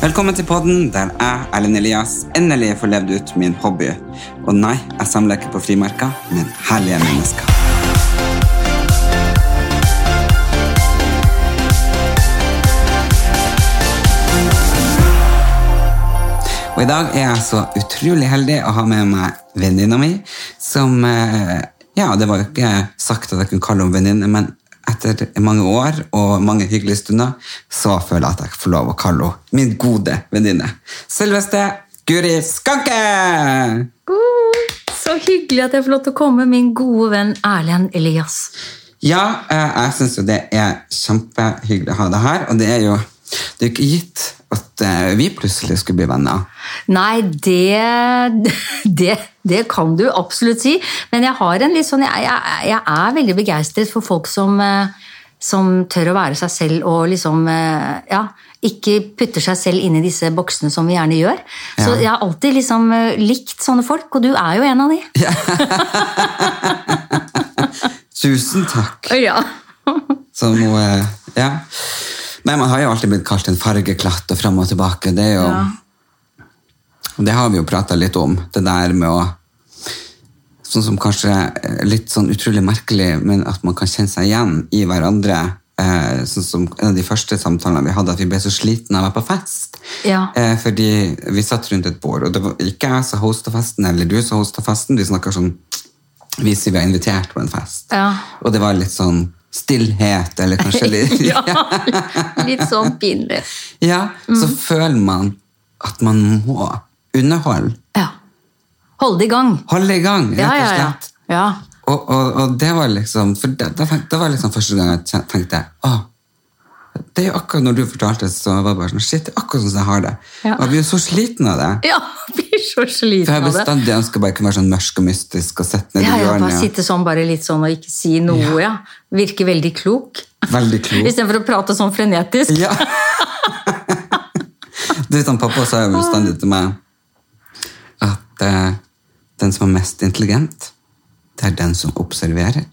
Velkommen til podden der jeg, Erlend Elias, endelig får levd ut min hobby. Og nei, jeg samler ikke på frimerker, men herlige mennesker. Og i dag er jeg så utrolig heldig å ha med meg venninna mi, som eh, Ja, det var jo ikke sagt at jeg kunne kalle henne venninne, men etter mange år og mange hyggelige stunder, så føler jeg at jeg får lov å kalle henne min gode venninne. Selveste Guri Skanke! God. Så hyggelig at jeg får lov til å komme, min gode venn Erlend Elias. Ja, eh, jeg syns jo det er kjempehyggelig å ha deg her, og det er jo det er jo ikke gitt at eh, vi plutselig skulle bli venner. Nei, det, det, det kan du absolutt si. Men jeg har en litt sånn Jeg, jeg, jeg er veldig begeistret for folk som, eh, som tør å være seg selv og liksom eh, Ja, ikke putter seg selv inn i disse boksene som vi gjerne gjør. Så Ja. jeg har alltid liksom likt sånne folk, og du er jo en av de. Tusen takk. Ja. Så nå, ja. Nei, man har jo alltid blitt kalt en fargeklatt og fram og tilbake. Det er jo Ja. Det har vi jo prata litt om, det der med å Sånn som kanskje litt sånn utrolig merkelig, men at man kan kjenne seg igjen i hverandre. Eh, sånn som En av de første samtalene vi hadde, at vi ble så slitne av å være på fest. Ja. Eh, fordi vi satt rundt et bord, og det var ikke jeg som hosta festen, eller du som hosta festen. Vi snakker sånn Hvis vi var invitert på en fest. Ja. Og det var litt sånn stillhet, eller kanskje litt ja. Litt sånn pinlig. Ja, så Mm. føler man at man må underholde. Ja. Holde i gang. Holde i gang, rett og og ja, ja. slett. ja. Og, og, og det var liksom For det, det, det var liksom første gang jeg tenkte Å, det er jo akkurat når du fortalte det, så var det bare sånn Shit, det er akkurat sånn som jeg har det. Ja. Og jeg blir jo så sliten av det. Ja, blir så For sliten jeg av det. bestandig ønsker bare kunne være sånn mørk og mystisk og sette ned Ja, i ja, bare hjørnet. sitte sånn bare litt sånn og ikke si noe, ja. Virke veldig klok. Veldig klok. Istedenfor å prate sånn frenetisk. Ja. du vet, han Pappa sa jo bestandig til meg at uh, den som er mest intelligent, det er den som observerer.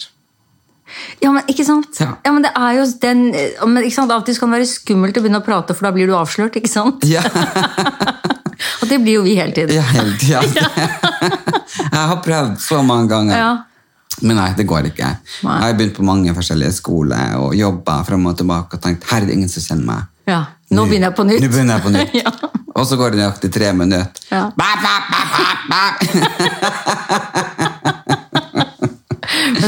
Ja, men ikke sant? Ja. Ja, men det er jo den eh, men, ikke sant? Av og til kan det være skummelt å begynne å prate, for da blir du avslørt, ikke sant? Ja, Og det blir jo vi hele tiden. ja hele tiden. Jeg har prøvd så mange ganger. Ja. Men nei, det går ikke. Nei. Jeg har begynt på mange forskjellige skoler og jobba frem og tilbake og tenkt her er det ingen som kjenner meg. Ja. Nå begynner jeg på nytt. Nå begynner jeg på nytt. Ja. Og så går det nøyaktig tre minutter. Ja. Ba, ba, ba,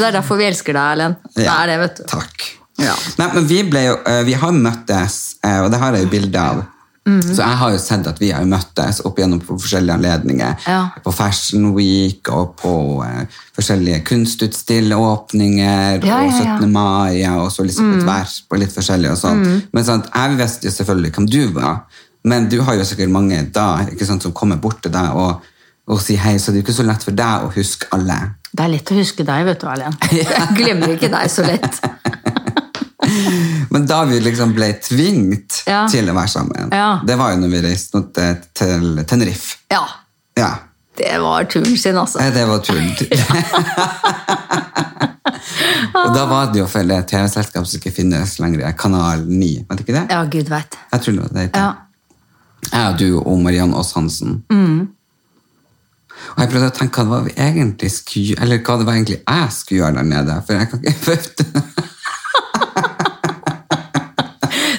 det er derfor vi elsker deg, Erlend. Det er det, vet du. Takk. Ja. Nei, men vi, ble jo, eh, vi har møttes, eh, og det har jeg jo bilde av. Mhm. Så jeg har jo sett at vi har møttes opp igjennom på forskjellige anledninger. Ja. På Fashion Week og på uh, forskjellige kunstutstillåpninger Ja, og ja, og 17. mai og så liksom på tvers på litt forskjellig og sånn. Men sånn, jeg visste jo selvfølgelig hvem du var, men du har jo sikkert mange da sant, som kommer bort til deg og, og sier hei, så det er jo ikke så lett for deg å huske alle. Det er lett å huske deg, vet du, Erlend. Jeg glemmer ikke deg så lett. Men da vi liksom ble tvingt Ja. til å være sammen, Ja. det var jo når vi reiste til, Tenerife. Ja. Ja, Det var turen sin, altså. Det var turen. Og da var det jo for det TV-selskap som ikke finnes lenger, Kanal 9. Vet du ikke det? Ja, gud vet. Jeg tror det var det. Ja. Jeg og du og Mariann Aas Hansen. Og jeg prøvde å tenke hva det var vi egentlig skulle Eller hva det var egentlig jeg skulle gjøre der nede. For jeg kan ikke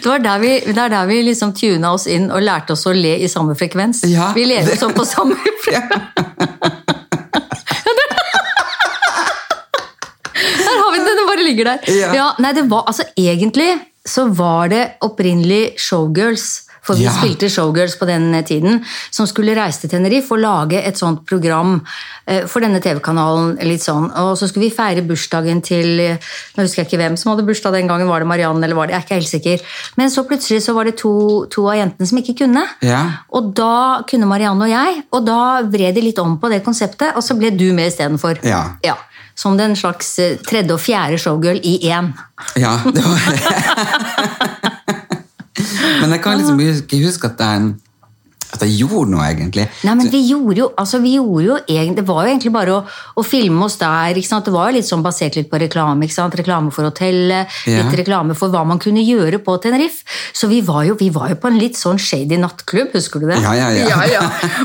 Det var der vi, det er der vi liksom tuna oss inn og lærte oss å le i samme frekvens. Ja, vi jo sånn på samme frekvens. Der har vi den, den bare ligger der. Ja. nei, det var, altså Egentlig så var det opprinnelig Showgirls. For vi Ja. spilte Showgirls på den tiden, som skulle reise til Tenerife og lage et sånt program eh, for denne TV-kanalen. litt sånn. Og så skulle vi feire bursdagen til eh, Nå husker jeg ikke hvem som hadde bursdag den gangen. Var det Mariann, eller var det Jeg er ikke helt sikker. Men så plutselig så var det to, to av jentene som ikke kunne. Ja. Og da kunne Marianne og jeg, og da vred de litt om på det konseptet, og så ble du med istedenfor. Ja. ja. Som den slags eh, tredje og fjerde showgirl i én. Ja, det var Men jeg kan liksom ikke huske at jeg at jeg gjorde noe, egentlig. Nei, men vi gjorde jo, altså vi gjorde jo egentlig, Det var jo egentlig bare å, å filme oss der. Det var jo litt sånn basert litt på reklame. Reklame for hotellet, Ja. litt reklame for hva man kunne gjøre på Tenerife. Så vi var, jo, vi var jo på en litt sånn shady nattklubb, husker du det? Ja, ja, ja. ja, ja.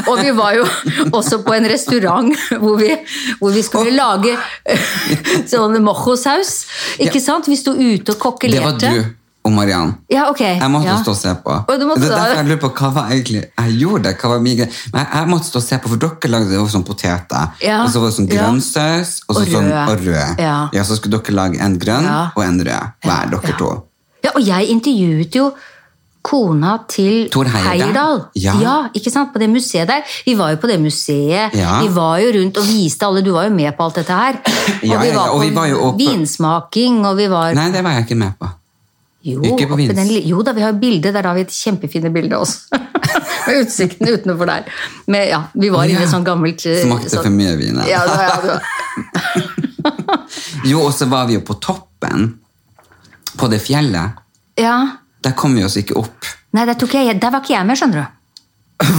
Og vi var jo også på en restaurant hvor vi, hvor vi skulle lage sånn mojosaus. Ikke sant? Vi sto ute og kokkelerte. Det var du og Mariann. Ja, okay. Jeg måtte ja. stå og se på. Og det er derfor jeg lurer på hva var egentlig jeg gjorde. Hva var mye. Men jeg, jeg måtte stå og se på, for dere lagde jo sånn poteter. Ja. Og så var det sånn Ja. og, så Og sånn, og rød. Ja. Så skulle dere lage en grønn Ja. og en rød. Hver, dere Ja. to. Ja, og jeg intervjuet jo kona til Tor Heyerdahl. Ja. Ja. ikke sant? På det museet der. Vi var jo på det museet. Ja. Vi var jo rundt og viste alle. Du var jo med på alt dette her. Ja, og vi var ja, og på vi var jo vinsmaking, og vi var Nei, det var jeg ikke med på. Jo, ikke på oppe den, jo da, vi har bilde. Der har vi et kjempefine bilde også. Med utsikten utenfor der. Med, ja, vi var inne i Ja. sånn gammelt eh, Smakte sånn- for mye vin. ja. Var, ja, da. Jo, og så var vi jo på toppen. På det fjellet. ja. Der kom vi oss ikke opp. Nei, der, tok jeg, der var ikke jeg med, skjønner du.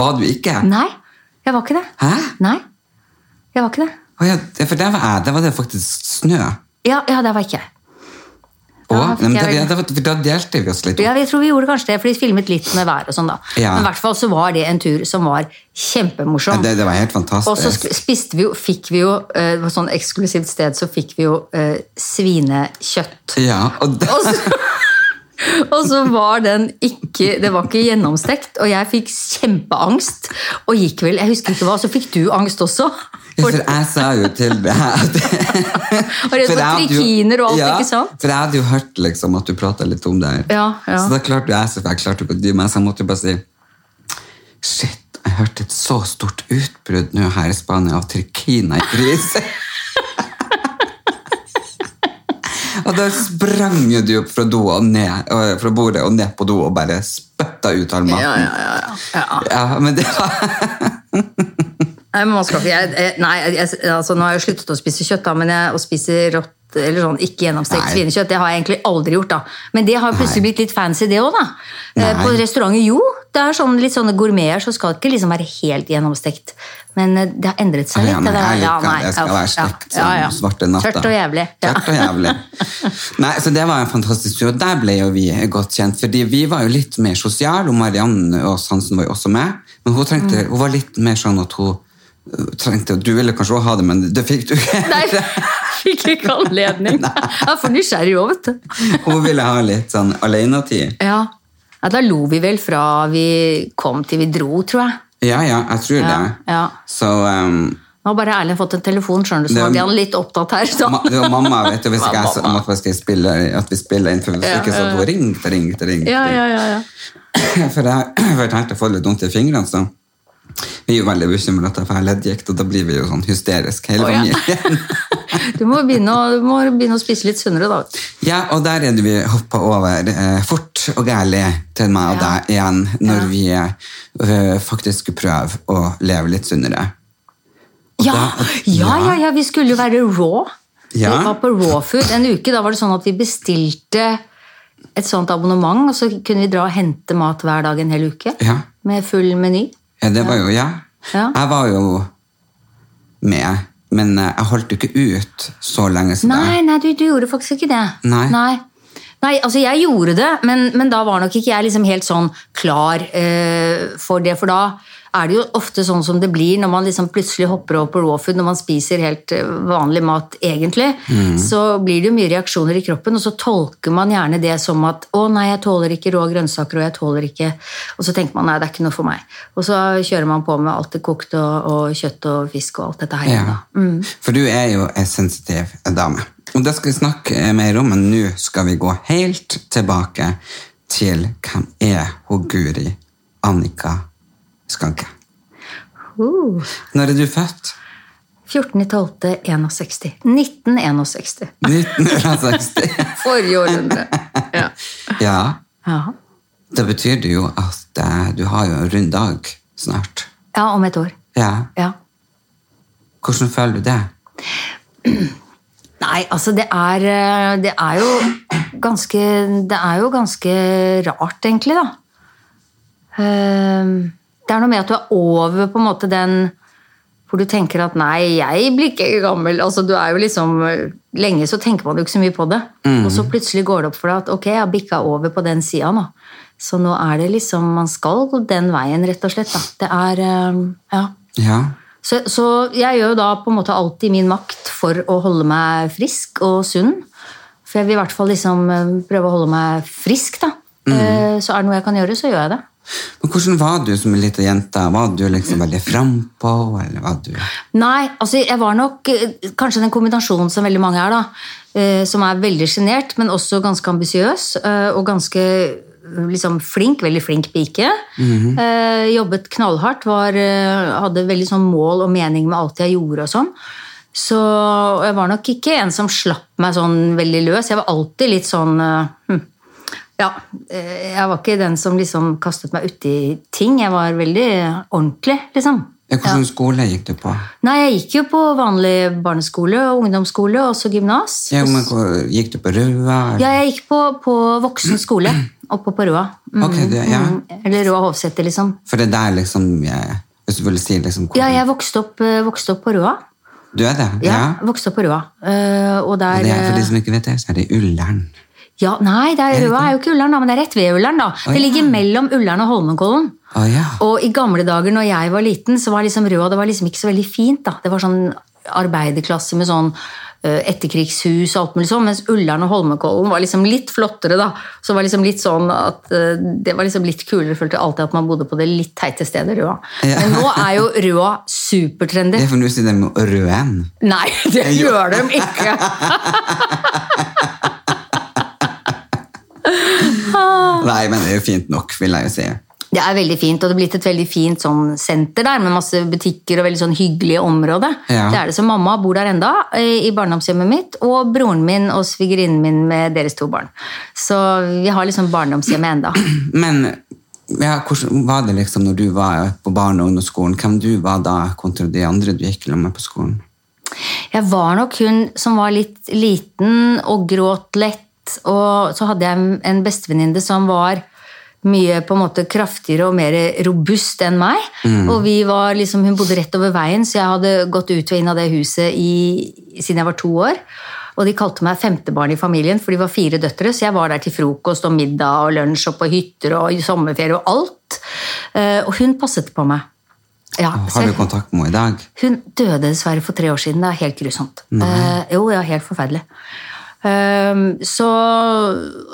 Var du ikke? Nei, jeg var ikke det. Hæ? Nei, jeg var ikke det. Oh, ja, for der var jeg. Der var det faktisk snø. Ja, ja der var ikke jeg. Men jeg da, da, da delte vi oss litt. Ja, jeg tror vi gjorde kanskje det, for de filmet litt med vær og sånn da. Ja. Men i hvert fall så var det en tur som var kjempemorsom. Ja, det, det var helt og så fantastisk. spiste vi jo, fikk vi jo, det var sånn eksklusivt sted, så fikk vi jo eh, svinekjøtt. Ja, og det... Og så, og så var den ikke, det var ikke gjennomstekt, og jeg fikk kjempeangst, og gikk vel, jeg husker ikke hva, så fikk du angst også. For, for jeg sa jo til deg at redd For trikiner og alt, ja, ikke sant? For jeg hadde jo hørt liksom at du prata litt om det. her. Ja, ja. Så da klarte jeg så jeg klarte ikke å dy meg, så jeg måtte jo bare si Shit, jeg hørte et så stort utbrudd nå her i Spania av trikiner i krise. Og da sprang du opp fra ned, fra bordet og ned på do og bare spytta ut all maten. Ja, ja, ja, ja. ja. Men det var Nei, men man skal ikke, jeg, nei, jeg, altså, nå har jeg sluttet å spise kjøtt, da, men jeg, å spise rått eller sånn, ikke gjennomstekt Nei. svinekjøtt, det har jeg egentlig aldri gjort. da. Men det har plutselig blitt litt fancy, det òg. Nei. På restauranter, jo. Det er sånn, litt sånne gourmeter, så skal det ikke liksom være helt gjennomstekt. Men eh, det har endret seg Ja, litt. det jeg Ja, nei. Jeg skal være stekt ja, ja. svarte natta. Tørt og jævlig. Ja. Tørt og jævlig. Nei, så det var en fantastisk tur, og der ble jo vi godt kjent, fordi vi var jo litt mer sosiale, og Marianne og Hansen var jo også med, men hun, trengte, Mm. hun var litt mer sånn at hun trengte, du ville kanskje også ha det, men det fikk du ikke. Nei, fikk ikke anledning. Jeg er for nysgjerrig òg, vet du. Hun ville ha litt sånn alenetid. Ja. ja, da lo vi vel fra vi kom til vi dro, tror jeg. Ja, ja, jeg tror Ja, det. ja. Så um, Nå har bare Erlend fått en telefon, skjønner du, så nå blir han litt opptatt her. Så. ma, det var mamma, vet du, hvis ikke jeg sa at vi skal spille, at vi spiller inn, for hvis Ja, ikke så hadde hun ringt og ringt ringt. Ja, ja, ja, ja. For jeg for jeg tenkte å få litt vondt i fingrene, så vi er jo veldig bekymret for jeg har leddgikt, og da blir vi jo sånn hysterisk hele ja. familien. Du må begynne å, du må begynne å spise litt sunnere, da. Ja, og der er det vi hoppa over eh, fort og gærlig til meg og Ja. deg igjen, når Ja. vi eh, faktisk skulle prøve å leve litt sunnere. Ja, da- ja, ja, ja, vi skulle jo være raw. Ja. Vi var på raw food en uke. Da var det sånn at vi bestilte et sånt abonnement, og så kunne vi dra og hente mat hver dag en hel uke. Ja. Med full meny. Ja, det var jo ja. Ja. Jeg var jo med, men eh, jeg holdt jo ikke ut så lenge som Nei, deg. nei, du, du gjorde faktisk ikke det. Nei. Nei, Nei, altså jeg gjorde det, men, men da var nok ikke jeg liksom helt sånn klar uh, for det. For da er det jo ofte sånn som det blir når man liksom plutselig hopper over på raw food, når man spiser helt eh, vanlig mat egentlig. Så blir det jo mye reaksjoner i kroppen, og så tolker man gjerne det som at å nei, jeg tåler ikke rå grønnsaker, og jeg tåler ikke Og så tenker man nei, det er ikke noe for meg. Og så kjører man på med alt det kokte og, og kjøtt og fisk og alt dette her. Ja. Mm. For du er jo en sensitiv dame. Og det skal vi snakke mer om, men nå skal vi gå helt tilbake til hvem er hun Guri Annika Skanke. Uh. Når er du født? 14.12.61. 1961. 1961. Forrige århundre. Ja. Ja, ja. da betyr det jo at eh, du har jo en rund dag snart. Ja, om et år. Ja. Ja. Hvordan føler du det? Nei, altså det er, eh, det er jo ganske Det er jo ganske rart, egentlig, da. Eh, det er noe med at du er over på en måte den hvor du tenker at nei, jeg blir ikke gammel. Altså, du er jo liksom, Lenge så tenker man jo ikke så mye på det. Og så plutselig går det opp for deg at ok, jeg har bikka over på den sida nå. Så nå er det liksom Man skal gå den veien, rett og slett. da. Det er eh, Ja. Ja. Så, så jeg gjør jo da på en måte alt i min makt for å holde meg frisk og sunn. For jeg vil i hvert fall liksom eh, prøve å holde meg frisk, da. Mm. Så er det noe jeg kan gjøre, så gjør jeg det. Men hvordan var du som en liten jente? Var du liksom veldig frampå, eller var du Nei, altså jeg var nok eh, kanskje den kombinasjonen som veldig mange er, da. eh, Som er veldig sjenert, men også ganske ambisiøs. eh, Og ganske liksom flink, veldig flink pike. Eh, Jobbet knallhardt, var, hadde veldig sånn mål og mening med alt jeg gjorde og sånn. Så jeg var nok ikke en som slapp meg sånn veldig løs. Jeg var alltid litt sånn hm, Ja, eh, jeg var ikke den som liksom kastet meg uti ting. Jeg var veldig ordentlig, liksom. ja, skole gikk du på? Nei, jeg gikk jo på vanlig barneskole og ungdomsskole, og også gymnas. Ja, men Gikk du på Røa? Ja, jeg gikk på, på voksen skole oppe på Røa. Mm, Ok, det, ja. mm, Eller Røa Hovseter, liksom. For det er der liksom jeg, Hvis du ville si liksom hvor Ja, jeg vokste opp, eh, vokste opp på Røa. Du er det? Ja, vokste opp på Røa. Uh, og Og det er, for de som ikke vet det, så er det Ullern. Ja, nei, det er, Røa er jo ikke Ullern, da, men det er rett ved Ullern. da. Oh, Det ja. ligger mellom Ullern og Holmenkollen. Oh, ja. Og i gamle dager når jeg var liten, så var liksom Røa det var liksom ikke så veldig fint. da. Det var sånn arbeiderklasse med sånn etterkrigshus og alt mulig sånn, mens Ullern og Holmenkollen var liksom litt flottere. da. Så var liksom litt sånn at det var liksom litt kulere. Jeg følte alltid at man bodde på det litt teite stedet Røa. Ja. Men nå er jo Røa supertrendy. Det er for nå sier de Røen. Nei, det gjør de ikke! Nei, men det er jo fint nok, vil jeg jo si. Det er veldig fint, og det er blitt et veldig fint sånn senter der, med masse butikker og veldig sånn hyggelig område. Ja. Det er det, som Mamma bor der enda, i barndomshjemmet mitt, og broren min og svigerinnen min med deres to barn. Så vi har liksom barndomshjemmet enda. Men ja, hvordan var det liksom når du var på barne- og ungdomsskolen? Hvem du var da kontra de andre du gikk med på skolen? Jeg var nok hun som var litt liten og gråt lett, og så hadde jeg en- en bestevenninne som var mye på en måte kraftigere og mer robust enn meg. Og vi var liksom, Hun bodde rett over veien, så jeg hadde gått ut og inn av det huset i, siden jeg var to år. Og de kalte meg femtebarn i familien, for de var fire døtre, så jeg var der til frokost og middag og lunsj og på hytter og i sommerferie og alt. Eh, Og hun passet på meg. Ja, Har du kontakt med henne i dag? hun døde dessverre for tre år siden. Det er helt grusomt. Eh, jo, ja, helt forferdelig. Ehm, så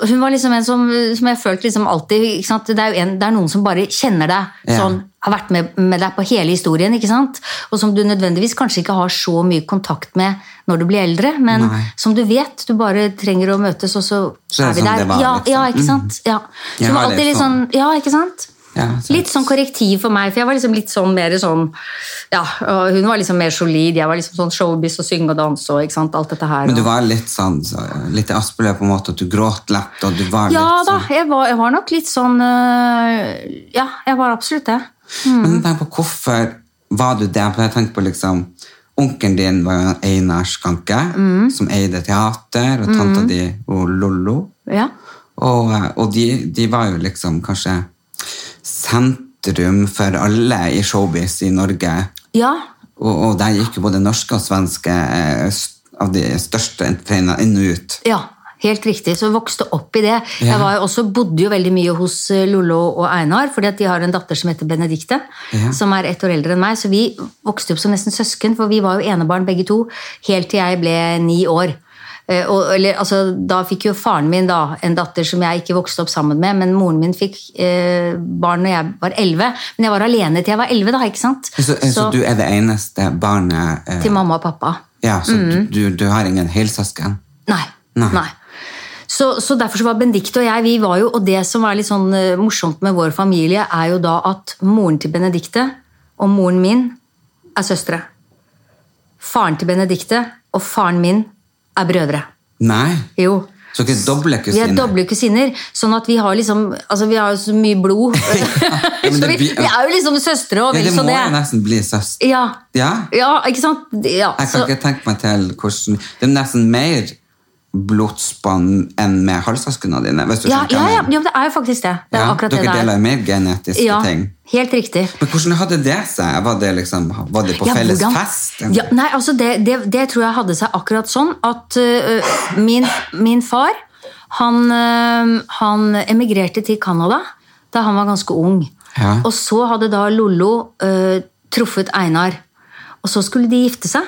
hun var liksom en som, som jeg følte liksom alltid? Det, er en, det er noen som bare kjenner deg, Ja. sånn, har vært med, med deg på hele historien, ikke sant? og som du nødvendigvis kanskje ikke har så mye kontakt med når du blir eldre, men Nei. som du vet, du bare trenger å møtes, og så, Så er er vi sånn der. var, ja, liksom. ja, ikke sant? Ja. Så hun var alltid litt sånn. sånn Ja, ikke sant? Ja, Litt sånn korrektiv for meg, for jeg var liksom litt sånn mer sånn Ja, hun var liksom mer solid, jeg var liksom sånn showbiz og synge og danse og ikke sant, alt dette her. Men du var litt sånn så, litt Aspeløv på en måte, at du gråt lett, og du var Ja litt da, sånn jeg var, jeg var nok litt sånn øh, Ja, jeg var absolutt det. Men tenk på hvorfor var du det? For jeg tenkte på liksom Onkelen din var jo Einar Skanke, Mm. som eide teater, og tanta di og Lollo. Ja. Og, og de, de var jo liksom kanskje sentrum for alle i showbiz i Norge. ja. Og, og der gikk jo både norske og svenske eh, av de største entertainerne inn og ut. Ja, helt riktig. Så jeg vokste opp i det. Ja. Jeg var jo også, bodde jo veldig mye hos eh, Lollo og Einar, fordi de har en datter som heter Benedikte, Ja. som er ett år eldre enn meg. Så vi vokste opp som nesten søsken, for vi var jo enebarn begge to, helt til jeg ble ni år. Eh, Og, eller, altså, da fikk jo faren min da, en datter som jeg ikke vokste opp sammen med, men moren min fikk eh, barn når jeg var elleve. Men jeg var alene til jeg var elleve, da, ikke sant? Så, så du er det eneste barnet eh, Til mamma og pappa. Ja, så du, du, du har ingen helsøsken? Nei. Nei. Nei. Så, så derfor så var Benedicte og jeg vi var jo, Og det som er litt sånn uh, morsomt med vår familie, er jo da at moren til Benedicte og moren min er søstre. Faren til Benedicte og faren min er brødre. Nei? Jo. Så dere er doble Vi er doble kusiner, sånn at vi har liksom Altså, vi har jo så mye blod. ja, så vi, vi er jo liksom søstre og vel så det må det. jo nesten bli søster. Ja. Ja? ja, ikke sant? Ja, Jeg kan så, ikke tenke meg til hvordan Det er nesten mer blodsbånd enn med halvsøsknene dine. hvis du Ja, ja, ja, ja, det er jo faktisk det. Det er Ja, akkurat det dere det er. deler mer genetiske Ja, ting. Helt riktig. Men hvordan hadde det seg? Var det, liksom, var det på Ja, felles hvordan- fest? Ja, nei, altså det, det, det tror jeg hadde seg akkurat sånn at uh, min, min far han, uh, han emigrerte til Canada da han var ganske ung. Ja. Og så hadde da Lollo uh, truffet Einar. Og så skulle de gifte seg.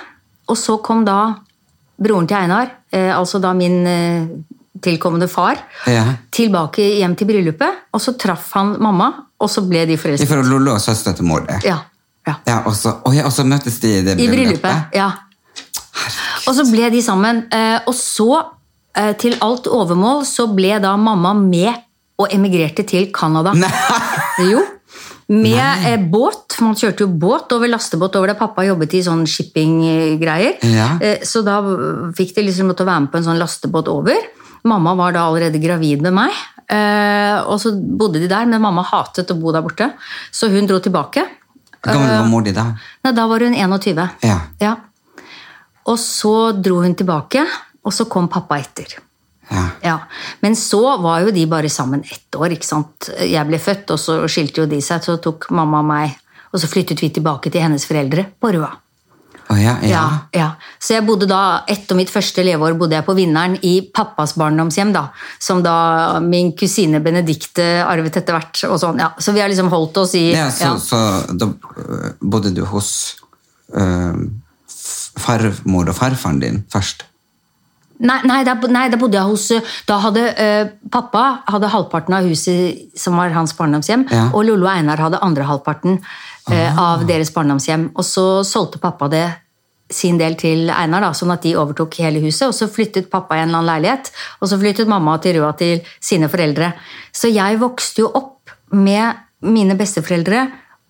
Og så kom da broren til Einar, altså da min tilkommende far, Ja. tilbake hjem til bryllupet. Og så traff han mamma, og så ble de I forelsket. forhold til Lollo og søstera til mor di? Ja, ja. Ja, og så, og, og så møtes de i det I bryllupet? ja. Herregud. Og så ble de sammen. eh, Og så, eh, til alt overmål, så ble da mamma med og emigrerte til Canada. Jo. Med Nei. båt. Man kjørte jo båt over lastebåt over der Pappa jobbet i sånn shippinggreier. Ja. Eh, Så da fikk de liksom måtte være med på en sånn lastebåt over. Mamma var da allerede gravid med meg. Eh, Og så bodde de der, men mamma hatet å bo der borte. Så hun dro tilbake. Hvor gammel var mor di da? Nei, da var hun 21. Ja. Ja. Og så dro hun tilbake, og så kom pappa etter. ja. Ja. Men så var jo de bare sammen ett år. ikke sant? Jeg ble født, og så skilte jo de seg. Så tok mamma og meg, og så flyttet vi tilbake til hennes foreldre på Røa. Å ja, ja. Ja. Så jeg bodde da, etter mitt første leveår bodde jeg på Vinneren i pappas barndomshjem, da. Som da min kusine Benedikte arvet etter hvert. og sånn, ja. Så vi har liksom holdt oss i Ja, så, så da øh, bodde du hos øh, farmor og farfaren din først? Nei, nei, da, nei, da bodde jeg hos Da hadde uh, pappa hadde halvparten av huset som var hans barndomshjem, Ja. og Lollo og Einar hadde andre halvparten eh, av deres barndomshjem. Og så solgte pappa det sin del til Einar, da, sånn at de overtok hele huset. Og så flyttet pappa i en eller annen leilighet, og så flyttet mamma til Røa til sine foreldre. Så jeg vokste jo opp med mine besteforeldre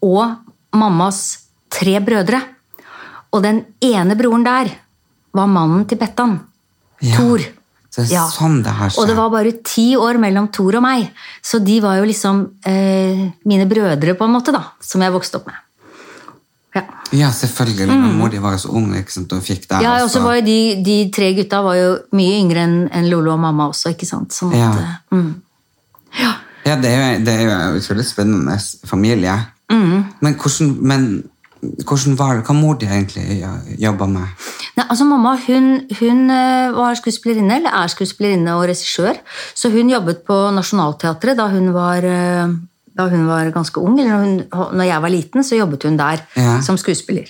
og mammas tre brødre. Og den ene broren der var mannen til Bettan. Ja. Tor. Det er Ja. sånn det har seg. Og det var bare ti år mellom Tor og meg. Så de var jo liksom eh, mine brødre, på en måte, da, som jeg vokste opp med. Ja, Ja, selvfølgelig. Mm. mor di var jo så ung, ikke sant? og fikk det. ja og så var jo de, de tre gutta var jo mye yngre enn en Lolo og mamma også, ikke sant. Sånn at, Ja. Mm. ja. Ja, det er, jo- det er jo en utrolig spennende familie. Mm. Men hvordan, men hvordan var det? Hva mor di egentlig jobba med? Nei, altså Mamma hun, hun eh, var skuespillerinne, eller er skuespillerinne og regissør. Så hun jobbet på Nationaltheatret da hun var, eh, da hun var ganske ung. Eller når, hun, når jeg var liten, så jobbet hun der Ja. som skuespiller.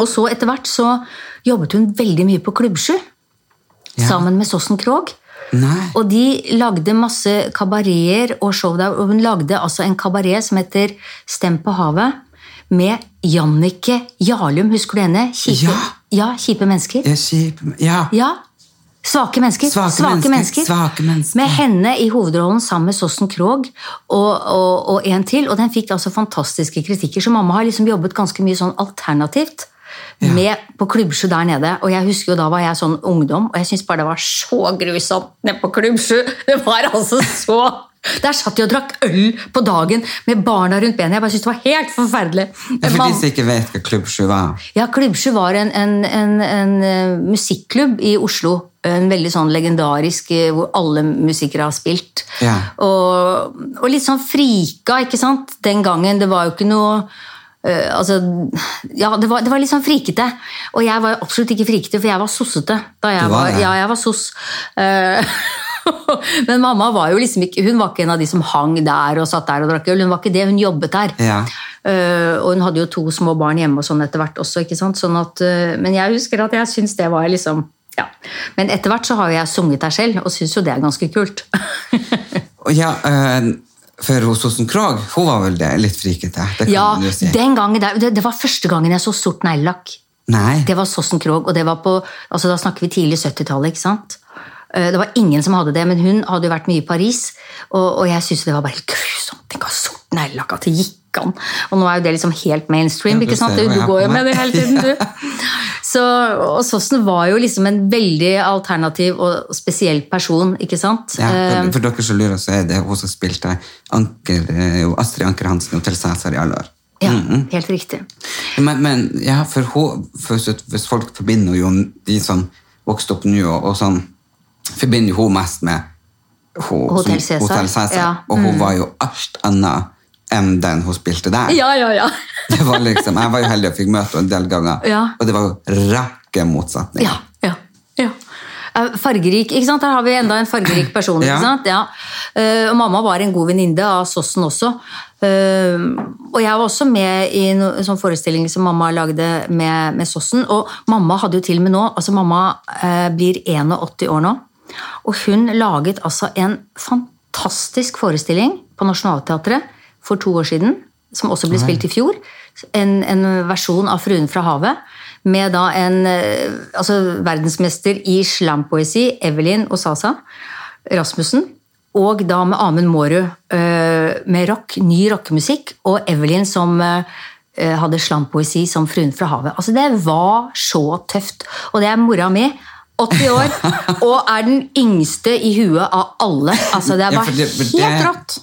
Og så etter hvert så jobbet hun veldig mye på Klubbsju. Ja. Sammen med Sossen Krogh. Nei. Og de lagde masse kabareter og show der. Og hun lagde altså en kabaret som heter Stem på havet. Med Jannicke Jarlum, husker du henne? Kjipe, Ja. ja, kjipe mennesker. Ja, kjipe kjip. Ja. Ja. Svake mennesker. Svake mennesker, svake mennesker. Med henne i hovedrollen sammen med Sossen Krogh og, og, og en til. Og den fikk altså fantastiske kritikker, så mamma har liksom jobbet ganske mye sånn alternativt. Med på Klubbsju der nede. Og jeg husker jo da var jeg sånn ungdom, og jeg syntes bare det var så grusomt nede på Klubbsju. Det var altså så Der satt de og drakk øl på dagen med barna rundt benet. Jeg bare syntes det var helt forferdelig. Ja, For de som ikke vet hva Klubb 7 var. ja, Klubbsju var en, en, en, en eh, musikklubb i Oslo. En veldig sånn legendarisk, eh, hvor alle musikere har spilt. Ja. Og, og litt sånn frika, ikke sant? Den gangen. Det var jo ikke noe uh, altså, ja, det var, det var litt sånn frikete. Og jeg var absolutt ikke frikete, for jeg var sossete. Da jeg Du var var, det? ja, jeg var soss. Eh, Men mamma var jo liksom ikke, hun var ikke en av de som hang der og satt der og drakk øl. Hun var ikke det, hun jobbet der. Ja. Uh, og hun hadde jo to små barn hjemme og sånn etter hvert også. ikke sant? Sånn at, uh, men jeg husker at jeg syns det var liksom ja. Men etter hvert så har jeg sunget der selv, og syns jo det er ganske kult. Ja, uh... for hos Sossen Krog hun var vel det, litt frikete? Det kan ja, si. den gangen der, det, det var første gangen jeg så sort neglelakk. Det var Sossen Krog, og det var på, altså da snakker vi tidlig 70-tallet. ikke sant? Eh, Det var ingen som hadde det, men hun hadde jo vært mye i Paris, og, og jeg syntes det var bare helt grusomt. Tenk å ha sort neglelakk, at det gikk an. Og nå er jo det liksom helt mainstream, ikke sant? Du, du går jo med det hele tiden, du. Så, og Sossen var jo liksom en veldig alternativ og spesiell person, ikke sant? Ja, Eh, for, for dere som lurer, så er det hun som spilte Anker, eh, Astrid Anker Hansen og Til Cæsar i alle år. Ja, helt riktig. Men, men ja, for hun, for, hvis folk forbinder jo de som vokste opp nå og, og sånn forbinder hun mest med hun, Hotell Cæsar, Hotel Cæsar. ja. Mm. Og hun var jo alt annet enn den hun spilte der. Ja, ja, ja. Det var liksom, jeg var jo heldig og fikk møte henne en del ganger, Ja. og det var jo rakke motsetninger. Ja, ja, ja. Eh, Fargerik, ikke sant? Her har vi enda en fargerik person. Ikke sant? Ja. Eh, og mamma var en god venninne av Sossen også. Eh, og jeg var også med i en sånn forestilling som mamma lagde med, med Sossen. Og mamma hadde jo til og med nå altså Mamma blir 81 år nå. Og hun laget altså en fantastisk forestilling på Nationaltheatret for to år siden, som også ble spilt i fjor. En, en versjon av 'Fruen fra havet'. Med da en eh, altså verdensmester i slampoesi, Evelyn Osasa Rasmussen. Og da med Amund Mårud eh, med rock, ny rockemusikk. Og Evelyn som eh, hadde slampoesi som 'Fruen fra havet'. Altså Det var så tøft. Og det er mora mi. 80 år, og er den yngste i huet av alle. Altså Det var ja, helt rått.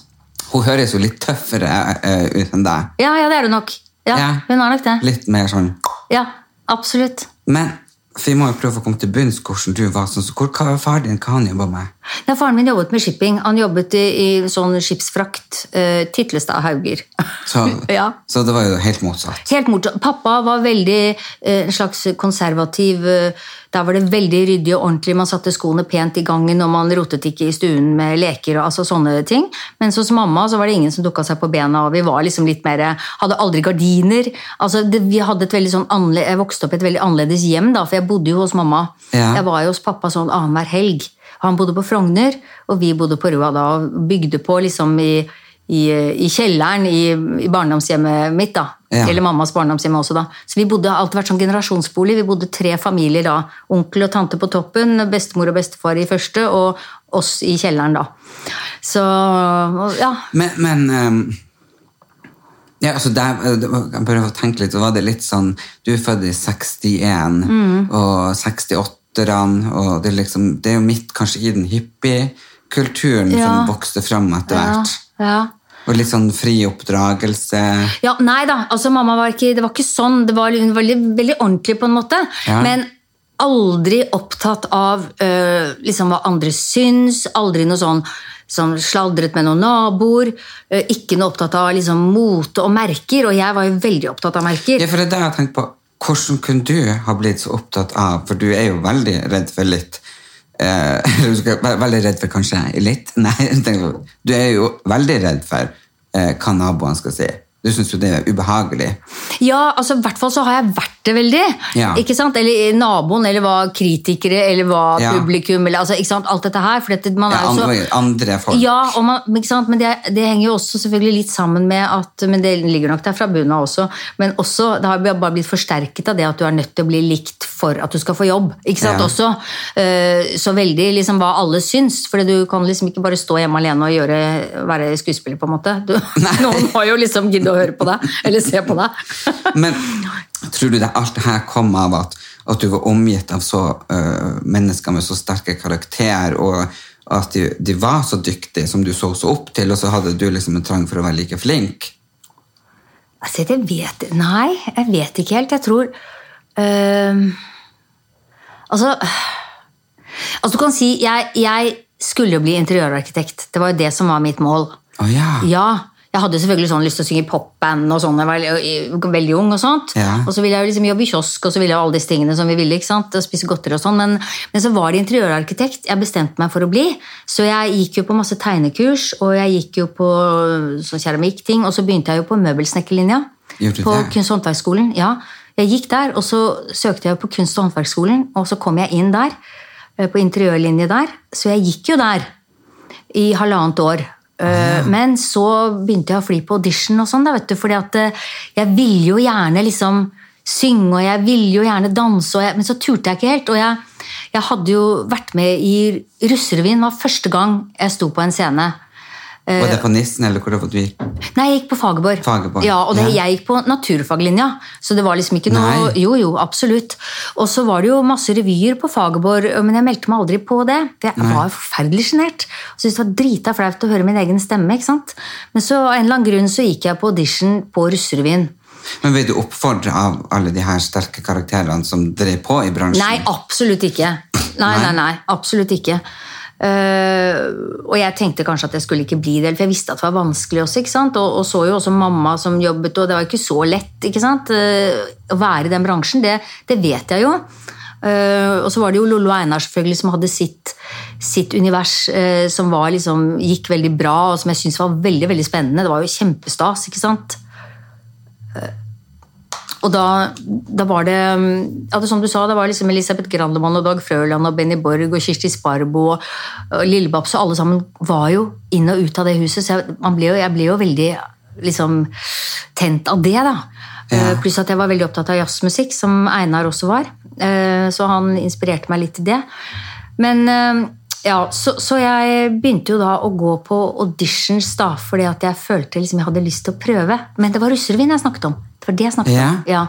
Hun høres jo litt tøffere eh, ut enn deg. Ja, ja, det er hun nok. Ja, Ja. Hun er nok det. Litt mer sånn Ja, absolutt. Men vi må jo prøve å komme til bunns hvordan du var. Sånn, hvor, hva var faren din, hva han jobba med? Ja, faren min jobbet med shipping. Han jobbet i, i sånn skipsfrakt. Uh, Titlestad Hauger. Så, Ja. så det var jo helt motsatt. Helt motsatt. Pappa var veldig en en slags konservativ uh, Der var det veldig ryddig og ordentlig. Man satte skoene pent i gangen, og man rotet ikke i stuen med leker og altså sånne ting. Mens hos mamma så var det ingen som dukka seg på bena, og vi var liksom litt mer Hadde aldri gardiner. Altså, det, vi hadde et veldig sånn annerledes Jeg vokste opp i et veldig annerledes hjem, da, for jeg bodde jo hos mamma. Ja. Jeg var jo hos pappa sånn annenhver helg. Han bodde på Frogner, og vi bodde på Røa da, og bygde på liksom i, i, i kjelleren i, i barndomshjemmet mitt. da. Ja. Eller mammas barndomshjem også, da. Så vi bodde alltid vært sånn generasjonsbolig. Vi bodde tre familier da. Onkel og tante på toppen, bestemor og bestefar i første, og oss i kjelleren, da. Så ja. Men, men um ja, altså der, jeg prøver å tenke litt, så var det litt sånn Du er født i 61, Mm. og 68-erne, og det er liksom Det er jo midt kanskje i den hippiekulturen Ja. som vokste fram etter ja, hvert. ja. Og litt sånn fri oppdragelse. Ja, nei da, altså mamma var ikke, det var ikke sånn. Det var hun var veldig, veldig ordentlig på en måte. Ja. Men aldri opptatt av øh, liksom hva andre syns. Aldri noe sånn som sladret med noen naboer. øh, ikke noe opptatt av liksom, mote og merker. Og jeg var jo veldig opptatt av merker. Ja, for det er det jeg har tenkt på. Hvordan kunne du ha blitt så opptatt av For du er jo veldig redd for litt eh, Veldig redd for kanskje litt? Nei, du er jo veldig redd for eh, hva naboene skal si. Du syns jo det er ubehagelig. Ja, altså i hvert fall så har jeg vært det veldig. Ja. Ikke sant? Eller naboen, eller hva kritikere, eller hva Ja. publikum, eller altså, ikke sant? alt dette her. For dette, man Ja, er jo så... andre, andre folk. Ja, og man, ikke sant? men det, det henger jo også selvfølgelig litt sammen med at Men det ligger nok der fra bunnen av også. Men også, det har bare blitt forsterket av det at du er nødt til å bli likt for at du skal få jobb. ikke sant også? Eh, Så veldig liksom hva alle syns. For du kan liksom ikke bare stå hjemme alene og gjøre, være skuespiller, på en måte. Du, noen må jo liksom gidde å høre på deg, eller se på deg. Men tror du det alt det her kom av at, at du var omgitt av så uh, mennesker med så sterke karakter, og at de, de var så dyktige som du så så opp til, og så hadde du liksom en trang for å være like flink? Altså, jeg vet Nei, jeg vet ikke helt. Jeg tror uh, Altså Altså, du kan si jeg, jeg skulle jo bli interiørarkitekt. Det var jo det som var mitt mål. Oh, ja. Ja, jeg hadde selvfølgelig sånn lyst til å synge popband og sånn, jeg var veldig, ung og sånt. Ja. Og så ville jeg jo liksom jobbe i kiosk, og så ville jeg alle disse tingene som vi ville, ikke sant? Og spise godteri og sånn. Men, men så var det interiørarkitekt jeg bestemte meg for å bli. Så jeg gikk jo på masse tegnekurs, og jeg gikk jo på sånn keramikkting, og så begynte jeg jo på møbelsnekkerlinja. På kunst- og håndverksskolen. Ja. Jeg gikk der, og så søkte jeg på kunst- og håndverksskolen, og så kom jeg inn der, eh, på interiørlinje der. Så jeg gikk jo der i halvannet år. Eh, Men så begynte jeg å fly på audition og sånn, da, vet du, fordi at eh, jeg ville jo gjerne liksom synge, og jeg ville jo gjerne danse, jeg, men så turte jeg ikke helt. Og jeg, jeg hadde jo vært med i Russerevyen, var første gang jeg sto på en scene. Var det på Nissen, eller hvor det var du gikk? Nei, jeg gikk på Fagerborg. Fagerborg, Ja, og det, ja. jeg gikk på naturfaglinja, så det var liksom ikke noe Nei. Jo, jo, absolutt. Og så var det jo masse revyer på Fagerborg, men jeg meldte meg aldri på det. Jeg Nei. var forferdelig sjenert. Syntes det var drita flaut å høre min egen stemme. ikke sant? Men så av en eller annen grunn så gikk jeg på audition på Russerevyen. Men ble du oppfordra av alle de her sterke karakterene som drev på i bransjen? Nei, absolutt ikke. Nei, nei, nei, absolutt ikke. Eh, og jeg tenkte kanskje at jeg skulle ikke bli det, for jeg visste at det var vanskelig også. ikke sant? Og, og så jo også mamma som jobbet, og det var ikke så lett ikke sant? Uh, å være i den bransjen. Det, det vet jeg jo. Uh, og så var det jo Lollo Einar selvfølgelig som hadde sitt, sitt univers som var liksom, gikk veldig bra, og som jeg syntes var veldig veldig spennende. Det var jo kjempestas. ikke sant? Og da, da, var det ja, det som du sa, det var liksom Elisabeth Grandemann og Dag Frøland og Benny Borg og Kirsti Sparbo og, og Lillebabs og alle sammen var jo inn og ut av det huset. Så jeg, ble, jo, jeg ble jo veldig liksom tent av det, da. Ja. Uh, pluss at jeg var veldig opptatt av jazzmusikk, som Einar også var. Uh, så han inspirerte meg litt til det. Men uh, ja, så, så, jeg begynte jo da å gå på auditions da, fordi at jeg følte liksom jeg hadde lyst til å prøve. Men det var russerevyen jeg snakket om. For det snakket ja. om. Ja.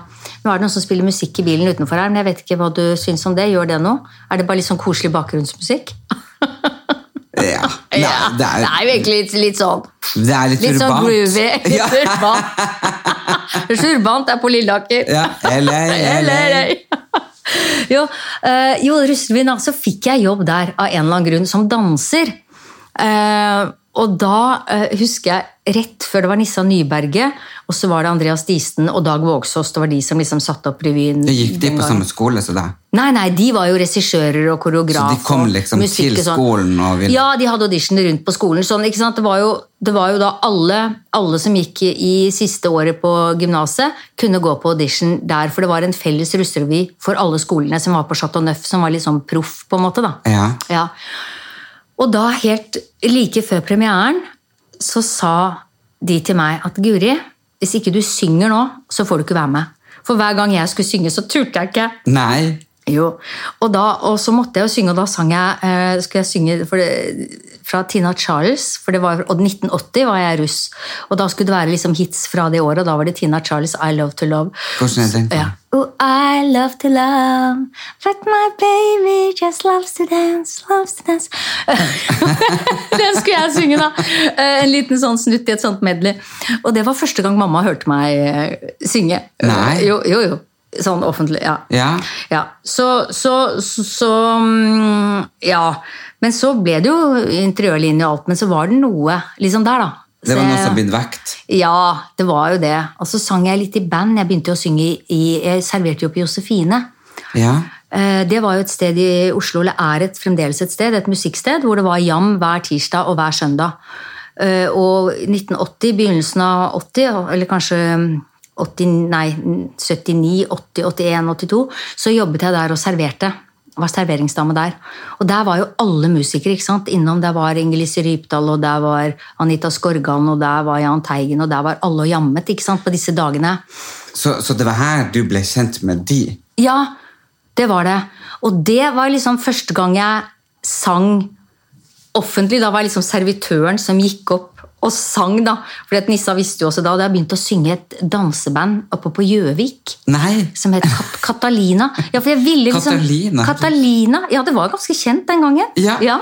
Nå er det noen som spiller musikk i bilen utenfor her, men jeg vet ikke hva du syns om det. Gjør det nå? Er det bare litt sånn koselig bakgrunnsmusikk? ja. Det, er, det er jo egentlig litt, litt, sånn Det er litt, litt sånn groovy. Ja. urbant. urbant er på Lilleaker. Ja. eller, eller. jo, uh, jo Russelvin, så fikk jeg jobb der av en eller annen grunn som danser. Uh, og da uh, husker jeg rett før det var Nissa Nyberget, og så var det Andreas Disen og Dag Vågsås. Det var de som liksom satte opp revyen. Gikk de på samme skole som deg? Nei, nei, de var jo regissører og koreograf. Så de kom liksom til sånn. skolen og ville Ja, de hadde audition rundt på skolen. Sånn? Det, var jo, det var jo da alle, alle som gikk i siste året på gymnaset, kunne gå på audition der, for det var en felles russerevy for alle skolene som var på Chateau Neuf, som var litt sånn proff, på en måte. da. Ja. ja. Og da, helt like før premieren, så sa de til meg at Guri, hvis ikke du synger nå, så får du ikke være med. For hver gang jeg skulle synge, så turte jeg ikke. Nei. Jo, og, da, og så måtte jeg jo synge, og da sang jeg, eh, skulle jeg synge for det, fra Tina Charles. for det var, Og 1980 var jeg russ. Og da skulle det være liksom hits fra det året, og da var det Tina Charles' I Love To Love. Hvordan er den? Ja. Oh, I love to love, but my baby just loves to dance, loves to dance. den skulle jeg synge, da. Eh, en liten sånn snutt i et sånt medley. Og det var første gang mamma hørte meg eh, synge. Nei. Jo, jo, jo. Sånn offentlig, ja. Ja. ja. Så, så, så, så, mm, Ja. Men så ble det jo interiørlinje og alt, men så var det noe liksom der, da. Det var noe som ble vekt? Ja, det var jo det. Og så sang jeg litt i band. Jeg begynte å synge i Jeg serverte jo på Josefine. Ja. Eh, det var jo et sted i Oslo, eller er et, fremdeles et sted, et musikksted, hvor det var jam hver tirsdag og hver søndag. Eh, og 1980, begynnelsen av 80, eller kanskje 80, nei, 79, 80, 81, 82, så jobbet jeg der og serverte. Var serveringsdame der. Og der var jo alle musikere ikke sant? innom. Der var Inger-Lise Rypdal, og der var Anita Skorgan, og der var Jahn Teigen, og der var alle og jammet ikke sant, på disse dagene. Så, så det var her du ble kjent med de? Ja, det var det. Og det var liksom første gang jeg sang offentlig. Da var jeg liksom servitøren som gikk opp og sang, da. For Nissa visste jo også da, og jeg begynte å synge et danseband oppe på Gjøvik. Som het Kat Katalina. Ja, for jeg ville liksom, Katalina. Katalina. Ja, det var ganske kjent den gangen. Ja. ja.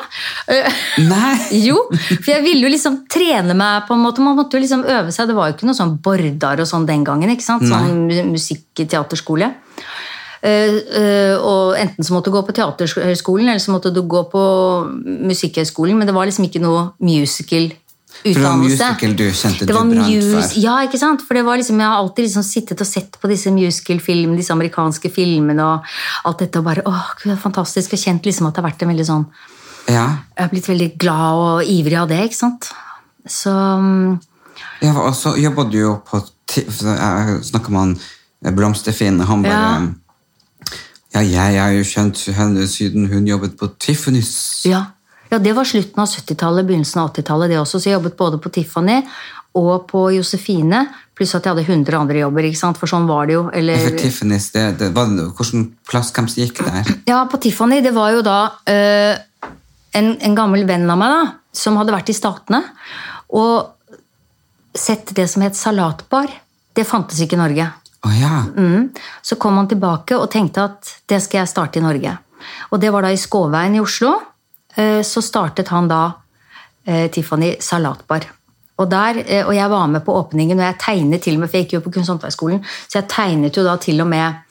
Nei. jo, for jeg ville jo liksom trene meg på en måte. Man måtte jo liksom øve seg. Det var jo ikke noe sånn Bordar og sånn den gangen. ikke sant? Sånn musikk-teaterskole. Uh, uh, og enten så måtte du gå på teaterskolen, eller så måtte du gå på musikkhøgskolen, men det var liksom ikke noe musical for det var musical du kjente det du brant for? Ja, ikke sant? For det var liksom, Jeg har alltid liksom sittet og sett på disse musical-filmene, disse amerikanske filmene og alt dette, og bare åh, det er fantastisk, og kjent liksom at det har vært en veldig sånn ja. Jeg har blitt veldig glad og ivrig av det, ikke sant? Så mm, Ja, og så jobba du jo på han eh, Blomsterfinn, han bare ja. ja, jeg har jo kjent henne siden hun jobbet på Tiffany's. Ja. Ja, Det var slutten av 70-tallet, begynnelsen av 80-tallet. det også, Så jeg jobbet både på Tiffany og på Josefine, pluss at jeg hadde 100 andre jobber. ikke sant? For sånn var det jo. Eller... For Tiffany's, det, det var, plass hvem gikk der? Ja, på Tiffany, det var jo da øh, en, en, gammel venn av meg da, som hadde vært i Statene og sett det som het salatbar. Det fantes ikke i Norge. Oh, ja. mm. Så kom han tilbake og tenkte at det skal jeg starte i Norge. Og det var da i Skåveien i Oslo. Eh, så startet han da eh, Tiffany Salatbar. Og, der, eh, og jeg var med på åpningen, og jeg tegnet til og med, for jeg gikk jo på Kunsthåndverksskolen, så jeg tegnet jo da til og med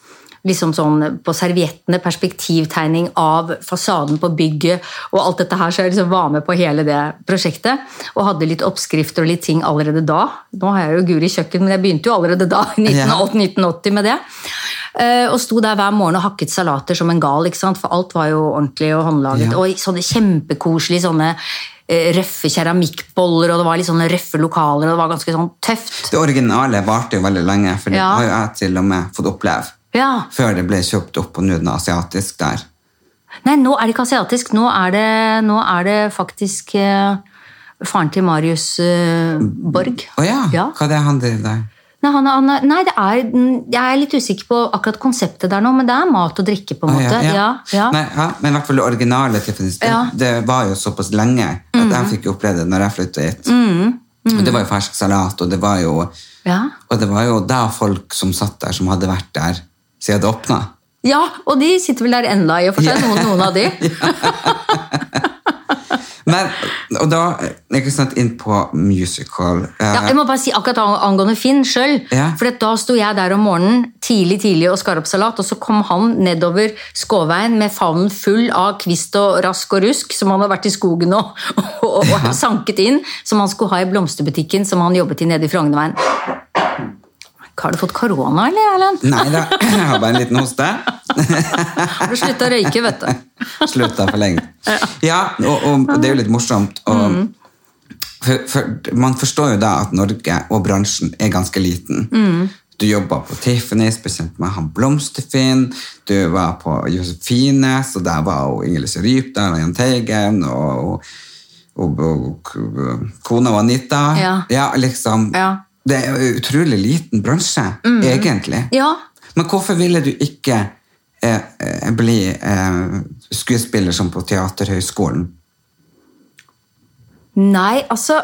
liksom sånn på serviettene perspektivtegning av fasaden på bygget og alt dette her, så jeg liksom var med på hele det prosjektet. Og hadde litt oppskrifter og litt ting allerede da. Nå har jeg jo Guri kjøkken, men jeg begynte jo allerede da, i 1980, med det. Eh, og sto der hver morgen og hakket salater som en gal, ikke sant? for alt var jo ordentlig og håndlaget. Ja. Og sånne kjempekoselige sånne eh, røffe keramikkboller, og det var litt sånne røffe lokaler, og det var ganske sånn tøft. Det originale varte jo veldig lenge, for det Ja. har jo jeg til og med fått oppleve. Ja. Før det ble kjøpt opp, og nå er asiatisk der. Nei, nå er det ikke asiatisk. Nå er det, nå er det faktisk eh, faren til Marius eh, Borg. Å ja, Ja. hva er det han driver der? Nei, han, han, nei, det er, jeg er litt usikker på akkurat konseptet der nå, men det er mat og drikke, på en Å, måte. Ja, ja. Nei, ja, men i hvert fall det originale Tiffany's, det, Ja. Det var jo såpass lenge at jeg fikk oppleve det når jeg flyttet hit. Og det var jo fersk salat, og det var jo, ja. og det var jo da folk som satt der, som hadde vært der siden det åpna. Ja, og de sitter vel der enda i og for seg, noen, noen av de. Men, og da ikke sant, inn på musical. eh, Ja, jeg må bare si akkurat angående Finn sjøl. Ja. For da sto jeg der om morgenen tidlig tidlig og skar opp salat, og så kom han nedover Skåveien med favnen full av kvist og rask og rusk som han hadde vært i skogen og, og, og, og sanket inn, som han skulle ha i blomsterbutikken som han jobbet i nede i Frognerveien. Har du fått korona, eller, Erlend? Nei da, jeg har bare en liten hoste. Har du slutta å røyke, vet du? Slutta for lenge. Ja, og, og det er jo litt morsomt. Og, for, for, man forstår jo da at Norge og bransjen er ganske liten. Du jobba på Tiffany, spesielt med han Blomsterfinn. Du var på Josefine, og der var jo Inger-Lise Rypdal og Jahn Teigen. Og, og, og, og kona var Anita. Ja. liksom. Ja. Det er jo utrolig liten bransje, egentlig. Ja. Men hvorfor ville du ikke eh, eh, bli eh, skuespiller som på Teaterhøgskolen? Nei, altså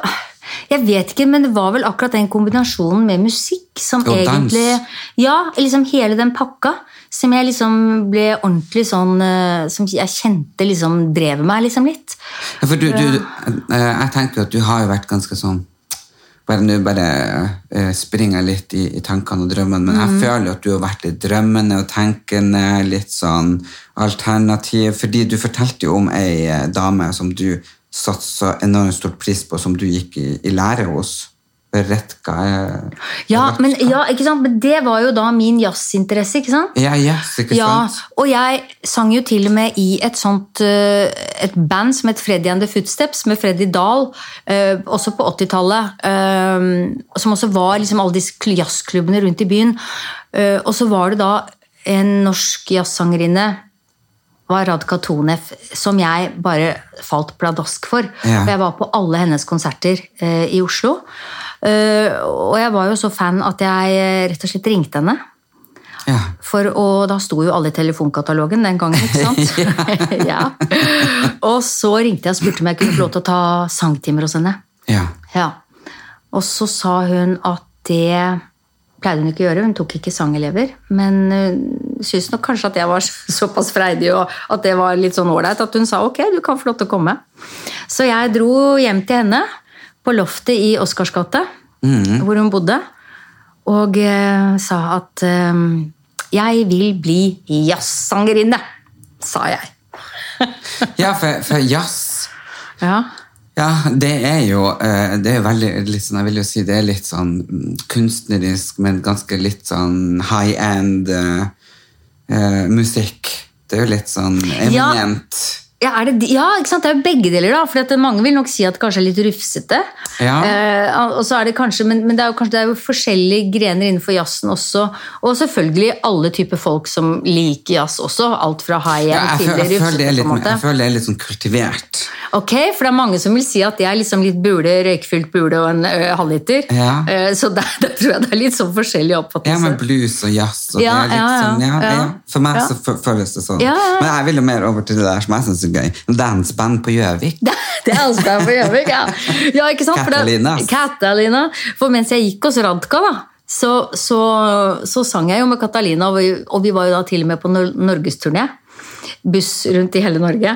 Jeg vet ikke, men det var vel akkurat den kombinasjonen med musikk som Og dans. egentlig Ja, liksom hele den pakka. Som jeg liksom ble ordentlig sånn eh, Som jeg kjente liksom drev meg liksom litt. Ja, for du, du, eh, jeg tenker at du har jo vært ganske sånn bare nå bare uh, springer litt i, i tankene og drømmene, men jeg føler jo at du har vært litt drømmende og tenkende, litt sånn alternativ, fordi du fortalte jo om ei eh, dame som du satte så enormt stort pris på, som du gikk i, i lære hos. Retka guy. Ja, men, ja, men det var jo da min jazzinteresse, ikke sant? Ja, yes, ikke Ja, sant? og jeg sang jo til og med i et sånt eh, et band som het Freddy and the Footsteps, med Freddy Dahl, eh, også på 80-tallet. eh, som også var liksom alle disse jazzklubbene rundt i byen. Og så var det da en norsk jazzsangerinne, var Radka Tonev, som jeg bare falt pladask for. Ja. Jeg var på alle hennes konserter eh, i Oslo. Eh, og jeg var jo så fan at jeg eh, rett og slett ringte henne. Ja. For, og da sto jo alle i telefonkatalogen den gangen, ikke sant? ja. Og så ringte jeg og spurte om jeg kunne få lov til å ta sangtimer hos henne. ja. Ja. Og så sa hun at det pleide hun ikke å gjøre, hun tok ikke sangelever. Men hun syntes nok kanskje at jeg var såpass freidig og at det var litt sånn ålreit at hun sa ok, du kan få lov til å komme. Så jeg dro hjem til henne på loftet i Oscars gate, hvor hun bodde, og eh, sa at eh, jeg vil bli jazzsangerinne, sa jeg. ja, for, for jazz Ja. Ja, det er jo eh, det er veldig litt sånn, Jeg vil jo si det er litt sånn mm, kunstnerisk, men ganske litt sånn high end eh, eh, musikk. Det er jo litt sånn eminent. Ja, er det, ja, ikke sant? det er jo begge deler. da, for Mange vil nok si at det kanskje er litt rufsete. Ja. Eh, og så er det kanskje, Men, men det er jo kanskje det er jo forskjellige grener innenfor jazzen også. Og selvfølgelig alle typer folk som liker jazz også. Alt fra high end Ja, jeg, til jeg, det rufsete. litt, jeg føler det er litt sånn kultivert. Ok, For det er mange som vil si at det er liksom litt bule, røykfylt bule og en ø, halvliter. Ja. Eh, så der, der tror jeg det er litt sånn forskjellig oppfattelse. Ja, men blues og jazz. Og Ja, det er litt ja, ja, sånn, ja, ja. ja. For meg Ja. så føles det sånn. Ja, ja, ja. Men jeg vil jo mer over til det der som jeg syns gøy. Danseband på Gjøvik. Det, det Asbjørn på Gjøvik, ja. ja. ikke sant? For det- Katalina. Katalina. For mens jeg gikk hos Radka, da, så, så, så sang jeg jo med Katalina, og vi, og vi var jo da til og med på nor norgesturné. Buss rundt i hele Norge.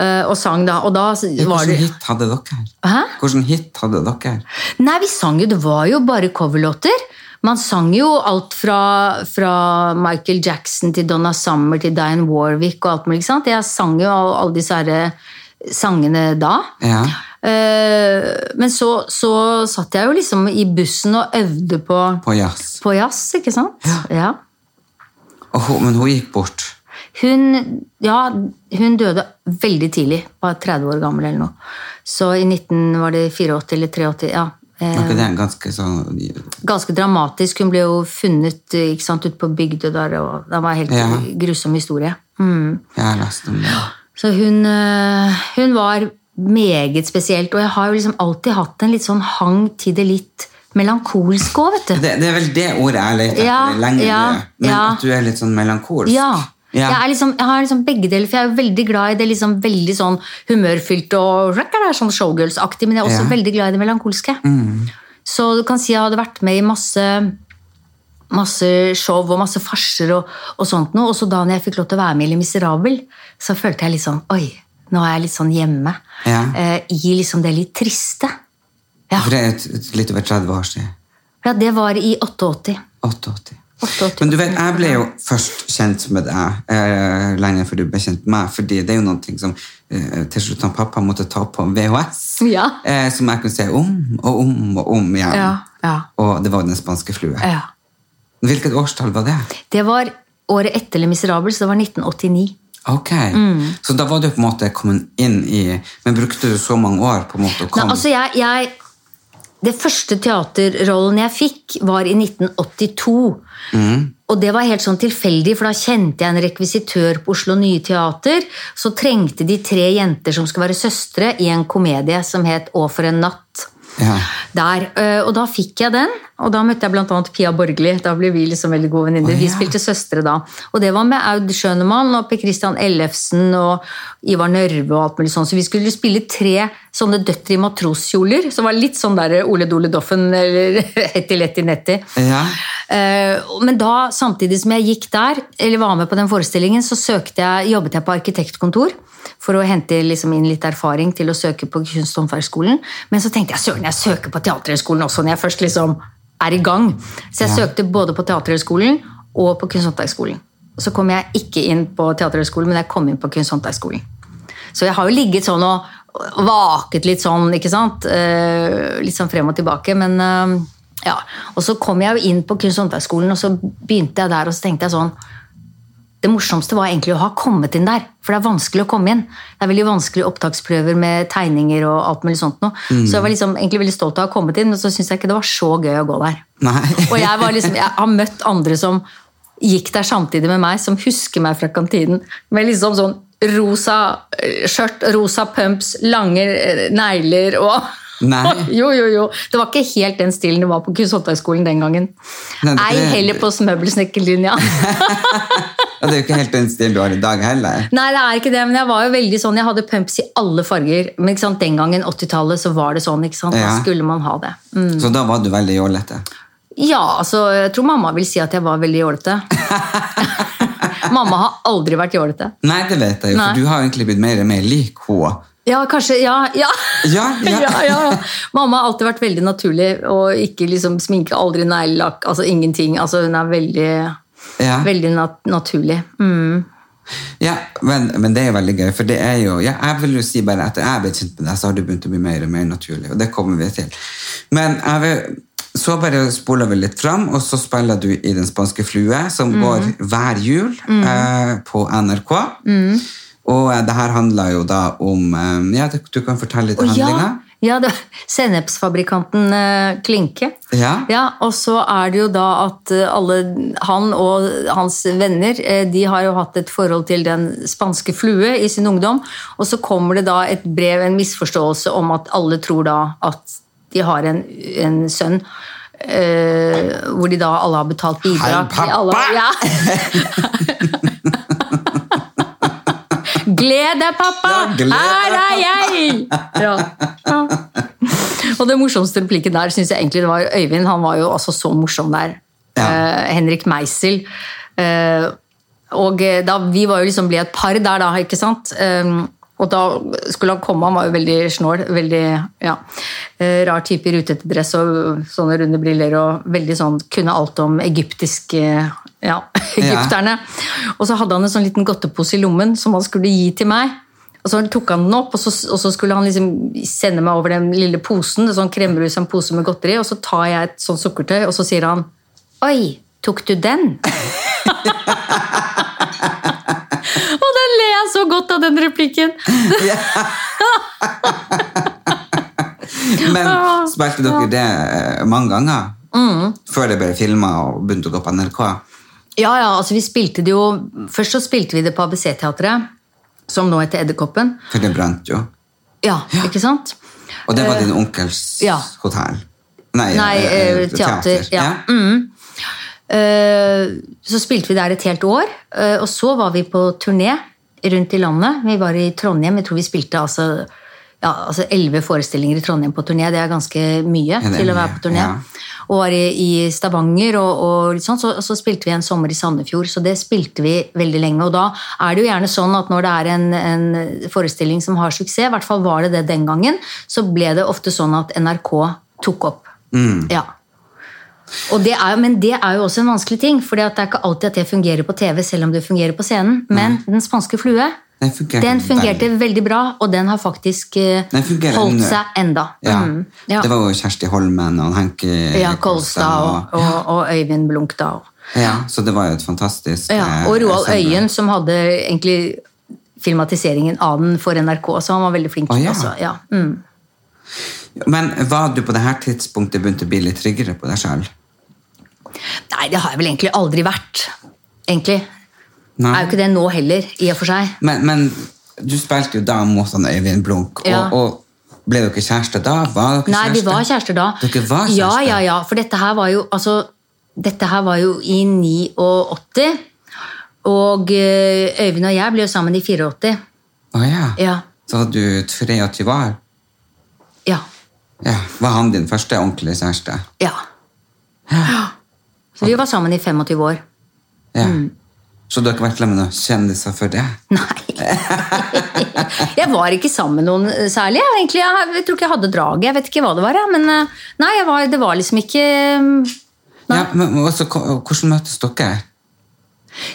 eh, og sang da. Og da var Hvilken hit hadde dere? Hæ? Hvilken hit hadde dere? Nei, vi sang jo, det var jo bare coverlåter. Man sang jo alt fra, fra Michael Jackson til Donna Summer til Diane Warwick og alt mulig. ikke sant? Jeg sang jo alle disse her eh, sangene da. Ja. Eh, Men så, så satt jeg jo liksom i bussen og øvde på, På jazz. på jazz, ikke sant? Ja. ja. Oh, men hun gikk bort. Hun, ja, hun døde veldig tidlig, var 30 år gammel eller noe. Så i 19, var det 84 eller 83, ja. Eh, Var ikke det ganske sånn ganske dramatisk. Hun ble jo funnet eh, ikke sant, ute på bygda der, og det var en helt Ja. grusom historie. Mm. Jeg har lest om det. Så hun, eh, hun var meget spesielt, og jeg har jo liksom alltid hatt en litt sånn hang til det litt melankolske òg, vet du. det. Det er vel det ordet jeg leter etter Ja, lenge. ja. Men ja. at du er litt sånn melankolsk. Ja. Ja. Jeg, er liksom, jeg har liksom begge deler, for jeg er jo veldig glad i det liksom veldig sånn humørfylte og sånn showgirls-aktig, men jeg er også Ja. veldig glad i det melankolske. Så du kan si jeg hadde vært med i masse, masse show og masse farser og, og sånt noe, og så da når jeg fikk lov til å være med i Le Miserable, så følte jeg litt sånn Oi, nå er jeg litt sånn hjemme. Ja. Eh, I liksom det litt triste. Ja. For det er et, et, litt over 30 år siden. ja, det var i 88. 88. 88. Men du vet, jeg ble jo først kjent med deg eh, lenge før du ble kjent med meg, fordi det er jo noe som eh, til slutt han pappa måtte ta på VHS, Ja. eh, som jeg kunne se om og om og om igjen. Ja, ja. Og det var Den spanske flue. Ja. Hvilket årstall var det? Det var året etter Le Miserable, så det var 1989. Ok, Mm. Så da var du på en måte kommet inn i Men brukte du så mange år på en måte å Nei, altså jeg, jeg, det første teaterrollen jeg fikk, var i 1982. Og det var helt sånn tilfeldig, for da kjente jeg en rekvisitør på Oslo Nye Teater. Så trengte de tre jenter som skulle være søstre, i en komedie som het Å for en natt. Ja. Der, øh, Og da fikk jeg den, og da møtte jeg bl.a. Pia Borgli. Da ble vi liksom veldig gode venninner. Å, Vi spilte søstre da. Og det var med Aud Schønemann og Per Christian Ellefsen og Ivar Nørve og alt mulig sånn. Så vi skulle spille tre sånne døtre i matroskjoler, som var litt sånn der Ole Dole Doffen eller Hetti Letti Netti. Ja. Eh, Men da, samtidig som jeg gikk der, eller var med på den forestillingen, så jeg, jobbet jeg på arkitektkontor for å hente liksom inn litt erfaring til å søke på kunst- og håndverksskolen. Men så tenkte jeg søren, jeg søker på Teaterhøgskolen også når jeg først liksom er i gang. Så jeg Ja. søkte både på Teaterhøgskolen og på kunst- og håndverksskolen. Så kom jeg ikke inn på Teaterhøgskolen, men jeg kom inn på kunst- og håndverksskolen. Så jeg har jo ligget sånn og vaket litt sånn, ikke sant? Eh, Litt sånn frem og tilbake, men eh, ja. Og så kom jeg jo inn på kunst- og håndverksskolen, og så begynte jeg der, og så tenkte jeg sånn det morsomste var egentlig å ha kommet inn der, for det er vanskelig å komme inn. Det er veldig vanskelige opptaksprøver med tegninger og alt mulig sånt noe. Så jeg var liksom egentlig veldig stolt av å ha kommet inn, men så syntes jeg ikke det var så gøy å gå der. Og jeg, var liksom, jeg har møtt andre som gikk der samtidig med meg, som husker meg fra kantinen. Med liksom sånn rosa eh, skjørt, rosa pumps, lange eh, negler og Nei. Jo, jo, jo. Det var ikke helt den stilen det var på kunst- den gangen. Nei, Ei heller på smøbelsnekkerlinja. Og det er jo ikke helt den stilen du har i dag heller. Nei, det er ikke det, men jeg var jo veldig sånn, jeg hadde pumps i alle farger. Men sant, den gangen, 80-tallet, så var det sånn. ikke sant? Da Ja. skulle man ha det. Mm. Så da var du veldig jålete. Ja, altså, jeg tror mamma vil si at jeg var veldig jålete. Mamma har aldri vært jålete. Nei, det vet jeg jo, for du har egentlig blitt mer og mer lik henne. Ja, kanskje, ja, ja. Ja, ja. ja, ja. Mamma har alltid vært veldig naturlig, og ikke liksom sminke, aldri neglelakk, altså ingenting. Altså, hun er veldig, Ja. veldig nat naturlig. Mm. Ja, men, men det er jo veldig gøy, for det er jo Jeg vil jo si bare etter jeg ble kjent med deg, så har du begynt å bli mer og mer naturlig, og det kommer vi til. Men jeg vil, så bare spoler vi litt fram, og så spiller du i Den spanske flue, som Mm. går hver jul eh, på NRK. Og eh, det her handler jo da om eh, Ja, du kan fortelle litt om ja, handlinga? ja det, sennepsfabrikanten eh, Klinke. Ja. Og så er det jo da at alle han og hans venner de har jo hatt et forhold til den spanske flue i sin ungdom. Og så kommer det da et brev, en misforståelse om at alle tror da at de har en, en sønn. Uh, hvor de da alle har betalt bidrag. Hei, pappa! ja. Gled deg, pappa! Ja, Her er jeg! Ja. Og det morsomste replikken der synes jeg egentlig det var Øyvind. Han var jo altså så morsom der. Eh, Henrik Meisel. Uh, og da, vi var jo liksom ble et par der, da. ikke sant? Eh, Og da skulle han komme, han var jo veldig snål, veldig ja, eh, rar type i rutete dress og sånne runde briller og veldig sånn, kunne alt om egyptisk eh, ja, egypterne. Og så hadde han en sånn liten godtepose i lommen som han skulle gi til meg. Og så tok han den opp, og så, og så skulle han liksom sende meg over den lille posen. en sånn kremmerhus, en pose med godteri, Og så tar jeg et sånt sukkertøy, og så sier han Oi, tok du den? og den ler jeg så godt av den replikken! Men spilte dere det eh, mange ganger? Mm. Før det ble filma og begynte å gå på NRK? Ja, ja, altså vi spilte det jo Først så spilte vi det på ABC-teatret, som nå heter Edderkoppen. For det brant jo. Ja, ikke sant? Og det var din onkels ja. hotell? Nei, Nei eh, teater. teater. Ja. Mm. Uh, Så spilte vi der et helt år, uh, og så var vi på turné rundt i landet. Vi var i Trondheim, jeg tror vi spilte altså ja, altså elleve forestillinger i Trondheim på turné. Det er ganske mye er til å være på turné. ja. Og var i, i Stavanger, og, og litt sånn, så, så spilte vi en sommer i Sandefjord. Så det spilte vi veldig lenge. Og da er det jo gjerne sånn at når det er en, en forestilling som har suksess, i hvert fall var det det den gangen, så ble det ofte sånn at NRK tok opp. Ja. Og det er, men det er jo også en vanskelig ting, for det er ikke alltid at det fungerer på TV, selv om det fungerer på scenen. Men Den spanske flue Den den fungerte veldig. veldig bra, og den har faktisk eh, Den holdt seg enda. Ja. Mm, ja. Det var jo Kjersti Holmen og Henki ja, Kolstad og, og, og Øyvind Blunkdal. Ja, så det var jo et fantastisk Ja, eh, og Roald. Øyen, som hadde egentlig filmatiseringen av den for NRK, så han var veldig flink. Å, ja. også. Ja. Mm. Men var du på det her tidspunktet begynt å bli litt tryggere på deg sjøl? Nei, det har jeg vel egentlig aldri vært. Egentlig. Nei. Er jo ikke det nå heller, i og for seg. Men, men du spilte jo da mot han Øyvind Blunk, Ja. og ble dere kjærester da? Var dere Nei, vi var kjærester da. Dere var kjærester? Ja, ja, ja. For dette her var jo altså, Dette her var jo i 89. Og eh, Øyvind og jeg ble jo sammen i 84. Å ja. Ja. Så var du 23 år? Ja. Ja. Var han din første ordentlige kjæreste? Ja. Så vi var sammen i 25 år. Ja. Mm. Så du har ikke vært sammen med noen kjendiser før det? Nei. jeg var ikke sammen med noen særlig. Egentlig, jeg, jeg tror ikke jeg hadde draget. Jeg vet ikke hva det var. Men eh, nei, var, det var liksom ikke Nei. Ja, men også, Hvordan møttes dere?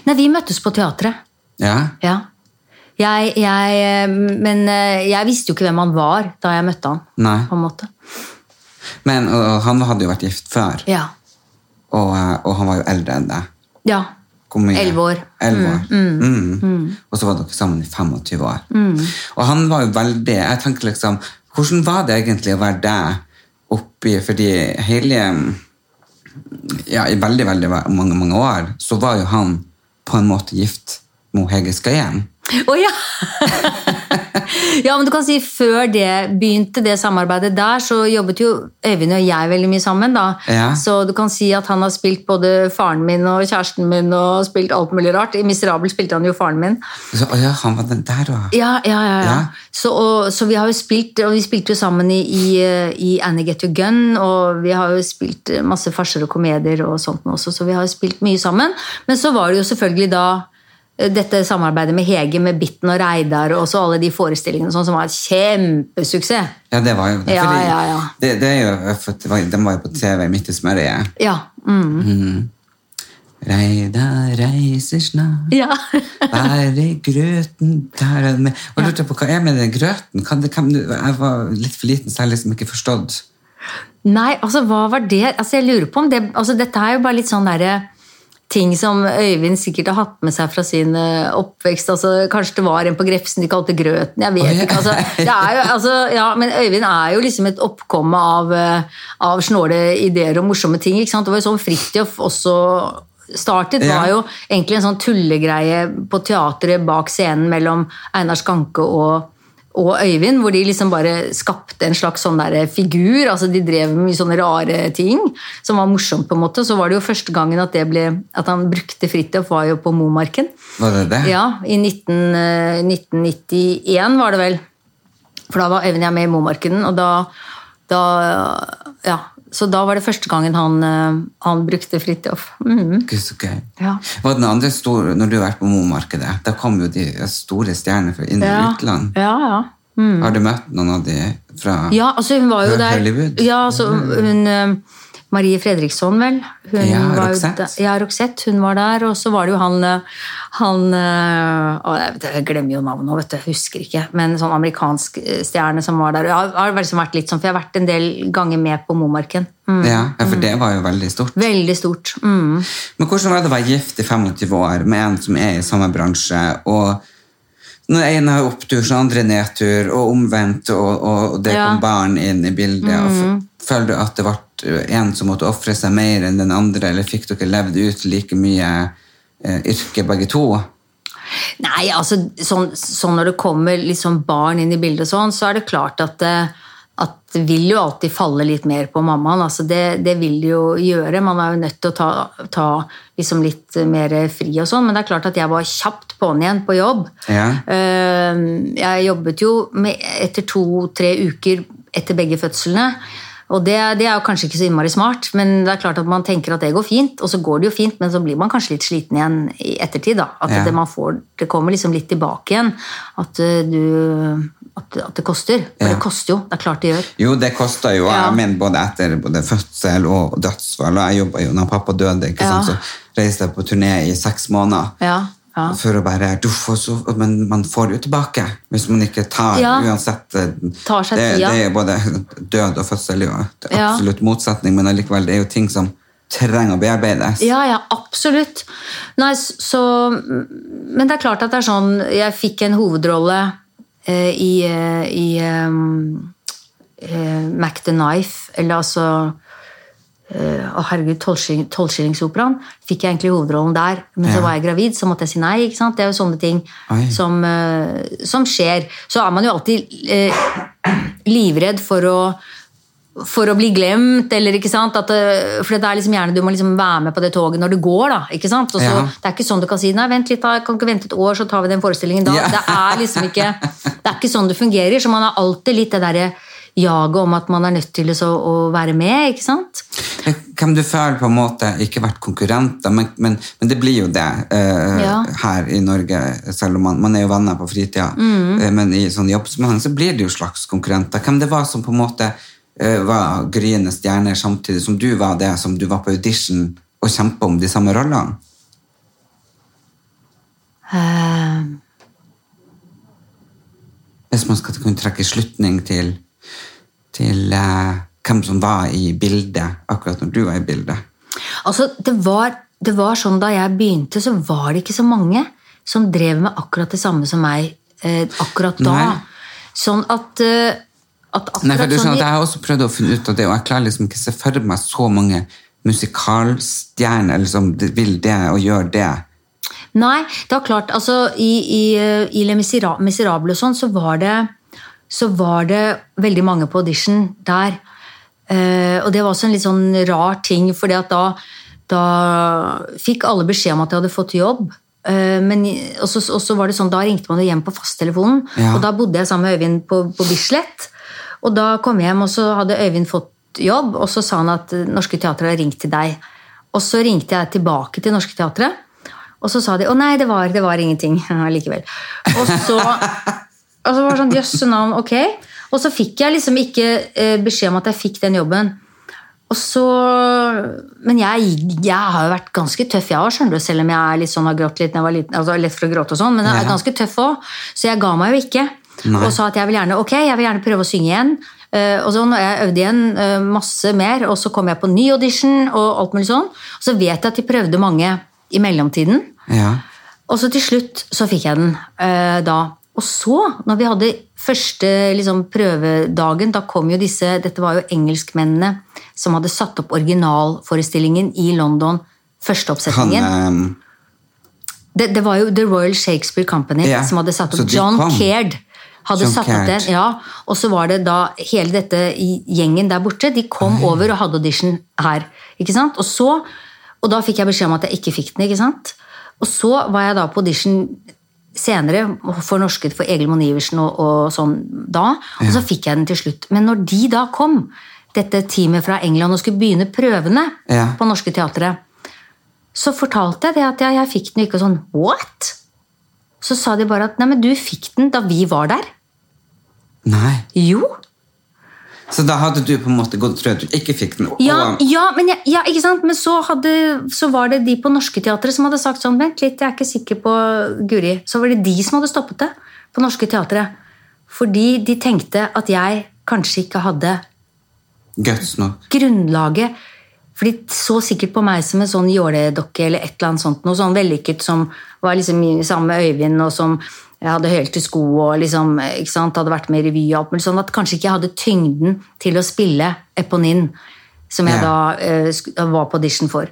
nei, vi møttes på teatret. Ja? Ja. Jeg, jeg, eh, men eh, jeg visste jo ikke hvem han var da jeg møtte han. Nei. på en måte. Men og, og han hadde jo vært gift før, Ja. og, eh, og han var jo eldre enn deg. ja. Hvor mye? Elleve år. Elleve år. Mm. Og så var dere sammen i 25 år. Og han var jo veldig Jeg tenker liksom Hvordan var det egentlig å være deg oppi Fordi hele Ja, i veldig, veldig mange, mange år så var jo han på en måte gift med Hege hjem. Å ja! ja, men du kan si Før det begynte, det samarbeidet der, så jobbet jo Øyvind og jeg veldig mye sammen. da. Ja. Så du kan si at han har spilt både faren min og kjæresten min og spilt alt mulig rart. I Miserabel spilte han jo faren min. Så, ja, han var den der òg. Ja, ja, ja. ja. Så, og, så vi har jo spilt, og vi spilte jo sammen i, i, i Annie Get Your Gun, og vi har jo spilt masse farser og komedier og sånt også, så vi har jo spilt mye sammen. Men så var det jo selvfølgelig da dette samarbeidet med Hege, med Bitten og Reidar og også alle de forestillingene sånn, som var et kjempesuksess. Ja, det var jo det. Ja, ja, ja. Det, det jo, var, Den var jo på TV midt i smørøyet. Ja. Mm. Reidar reiser snart ja. Være i grøten der er det med. Og lurte på hva er med den grøten? Kan det, kan du, jeg var litt for liten, så jeg liksom ikke forstått. Nei, altså hva var det? Altså jeg lurer på om det, altså Dette er jo bare litt sånn derre ting som Øyvind sikkert har hatt med seg fra sin eh, oppvekst. altså Kanskje det var en på Grefsen de kalte Grøten. jeg vet ikke, altså, jo, altså, ja, Men Øyvind er jo liksom et oppkomme av, eh, av snåle ideer og morsomme ting. ikke sant? Det var jo sånn Fridtjof også startet. det var jo egentlig en sånn tullegreie på teatret bak scenen mellom Einar Skanke og og Øyvind, hvor de liksom bare skapte en slags sånn der figur. altså De drev med mye sånne rare ting som var morsomt. på en måte. Så var det jo første gangen at, det ble, at han brukte Fridtjof, var jo på Momarken. Var det det? Ja, I 19, eh, 1991 var det vel. For da var Øyvind og jeg med i Momarken, og da, da Ja. Så da var det første gangen han, eh, han brukte Fridtjof. Mm. Så gøy. Ja. Den andre store, når du har vært på Mo-markedet, da kom jo de store stjernene fra inn- og Ja, utland. ja. ja. Har du møtt noen av de fra Ja, altså hun var jo Fra der Hollywood? Ja, altså hun eh, Marie Fredriksson, vel. Hun Ja, var Roxette. Ja, Roxette. Hun var der. Og så var det jo han, eh, han eh, å, jeg, glemmer jo navnet nå, vet du. Jeg husker ikke. Men sånn amerikansk eh, stjerne som var der. Jeg har, liksom vært litt sånn, for jeg har vært en del ganger med på Momarken. Mm. ja, ja, for det var jo veldig stort. Veldig stort. Mm. Men hvordan var det å være gift i 25 år med en som er i samme bransje, og når ene har opptur, så andre nedtur, og omvendt, og, og det Ja. kom barn inn i bildet, og f- føler du at det ble en som måtte offre seg mer enn den andre, eller fikk dere levd ut like mye eh, yrke begge to? Nei, altså sånn, sånn når det kommer liksom barn inn i bildet, og sånn, så er det klart at, eh, at det vil jo alltid falle litt mer på mammaen. Altså det, det vil det jo gjøre. Man er jo nødt til å ta, ta liksom litt mer fri og sånn. Men det er klart at jeg var kjapt på'n igjen på jobb. Ja. Eh, Jeg jobbet jo med, etter to-tre uker etter begge fødslene. Og det, det er jo kanskje ikke så innmari smart, men det er klart at man tenker at det går fint, og så går det jo fint, men så blir man kanskje litt sliten igjen i ettertid. da. At Ja. det, man får, det kommer liksom litt tilbake igjen. At, eh, du, at, at det koster. For Ja. det koster jo. Det er klart det gjør. Jo, det koster jo, Ja. mener både etter både fødsel og dødsfall, og jeg jobba jo når pappa døde, ikke sant, så reiste jeg på turné i seks måneder. Ja. For å bare så, Men man får det jo tilbake hvis man ikke tar Ja. uansett eh, Tar seg det, tida. det er både død og fødsel jo det er Ja. absolutt motsetning, men allikevel, det er jo ting som trenger å bearbeides. Ja, ja, absolutt. Nei, så, men det er klart at det er sånn Jeg fikk en hovedrolle eh, i, eh, i um, eh, Mac the Knife, eller altså Å, herregud, Tolvskillingsoperaen. Fikk jeg egentlig hovedrollen der, men Ja. så var jeg gravid, så måtte jeg si nei. ikke sant? Det er jo sånne ting som, eh, som skjer. Så er man jo alltid eh, livredd for å for å bli glemt, eller ikke sant? At det, for det er liksom gjerne du må liksom være med på det toget når det går, da. ikke sant? Så, Ja. Det er ikke sånn du kan si nei, vent litt, da, jeg kan ikke vente et år, så tar vi den forestillingen da. Ja. Det er liksom ikke det er ikke sånn det fungerer. Så man har alltid litt det derre jaget om at man er nødt til å, å være med, ikke sant? Hvem du føler på en måte ikke vært konkurrenter, men, men, men det blir jo det eh, Ja. her i Norge, selv om man, man er jo venner på fritida. Mm. Eh, men i sånn jobbsammenheng så blir det jo slags konkurrenter. Hvem det var som på en måte eh, var gryende stjerner samtidig som du var det, som du var på audition og kjempa om de samme rollene? Uh... Hvis man skal kunne trekke slutning til, til eh, hvem som var i bildet akkurat når du var i bildet. Altså, det var, det var sånn Da jeg begynte, så var det ikke så mange som drev med akkurat det samme som meg eh, akkurat da. Nei. Sånn at, eh, at akkurat Nei, for du sånn skjønner sånn at Jeg har også prøvd å finne ut av det, og jeg klarer liksom ikke se for meg så mange musikalstjerner eller som vil det og gjør det. Nei, det var klart, altså i, i, i Le Miserable og sånn, så var det så var det veldig mange på audition der. Eh, og det var også en litt sånn rar ting, fordi da, da fikk alle beskjed om at jeg hadde fått jobb. Eh, men, og, så, og så var det sånn, da ringte man det hjem på fasttelefonen, Ja. og da bodde jeg sammen med Øyvind på, på Bislett. Og da kom jeg hjem, og så hadde Øyvind fått jobb, og så sa han at Norske Teatret har ringt til deg. Og så ringte jeg tilbake til Norske Teatret, og så sa de å nei, det var, det var ingenting likevel. Og så, og så var sånn, jøsse navn, ok. Og så fikk jeg liksom ikke eh, beskjed om at jeg fikk den jobben. Og så, Men jeg, jeg har jo vært ganske tøff, jeg òg, skjønner du, selv om jeg er litt sånn, har grått litt når jeg var liten. altså Lett for å gråte og sånn, men jeg er ganske tøff òg. Så jeg ga meg jo ikke. Nei. Og sa at jeg vil gjerne ok, jeg vil gjerne prøve å synge igjen. Uh, og sånn, og Jeg øvde igjen uh, masse mer, og så kom jeg på ny audition. Og alt mulig sånn. Og så vet jeg at de prøvde mange i mellomtiden. Ja. Og så til slutt så fikk jeg den uh, da. Og så, når vi hadde første liksom, prøvedagen, da kom jo disse Dette var jo engelskmennene som hadde satt opp originalforestillingen i London. Han Førsteoppsetningen. ehm, Det, det var jo The Royal Shakespeare Company yeah. som hadde satt opp. John kom. Caird hadde John satt Caird. opp den. Ja, og så var det da hele dette gjengen der borte. De kom over og hadde audition her. ikke sant? Og så, og da fikk jeg beskjed om at jeg ikke fikk den. ikke sant? Og så var jeg da på audition senere for norsket for Egil Monn Iversen og, og sånn da, og så fikk jeg den til slutt. Men når de da kom, dette teamet fra England og skulle begynne prøvene Ja. på Norske Teatret, så fortalte jeg det at jeg, jeg fikk den ikke og sånn What? Så sa de bare at nei, men du fikk den da vi var der. Nei. Jo. Så da hadde du på en måte gått trodd at du ikke fikk den. Ja, ja, men, jeg, ja ikke sant? men så, hadde, så var det de på Norske Teatret som hadde sagt sånn Vent litt, jeg er ikke sikker på Guri. Så var det de som hadde stoppet det på Norske Teatret. Fordi de tenkte at jeg kanskje ikke hadde guts nok. grunnlaget For de så sikkert på meg som en sånn jåledokke eller et eller annet sånt, noe sånn vellykket som var liksom i- sammen med Øyvind, og som jeg hadde hølte sko og liksom, hadde vært med i revy og alt mulig sånn, at kanskje ikke jeg hadde tyngden til å spille Eponin, som jeg Ja. da uh, var på audition for.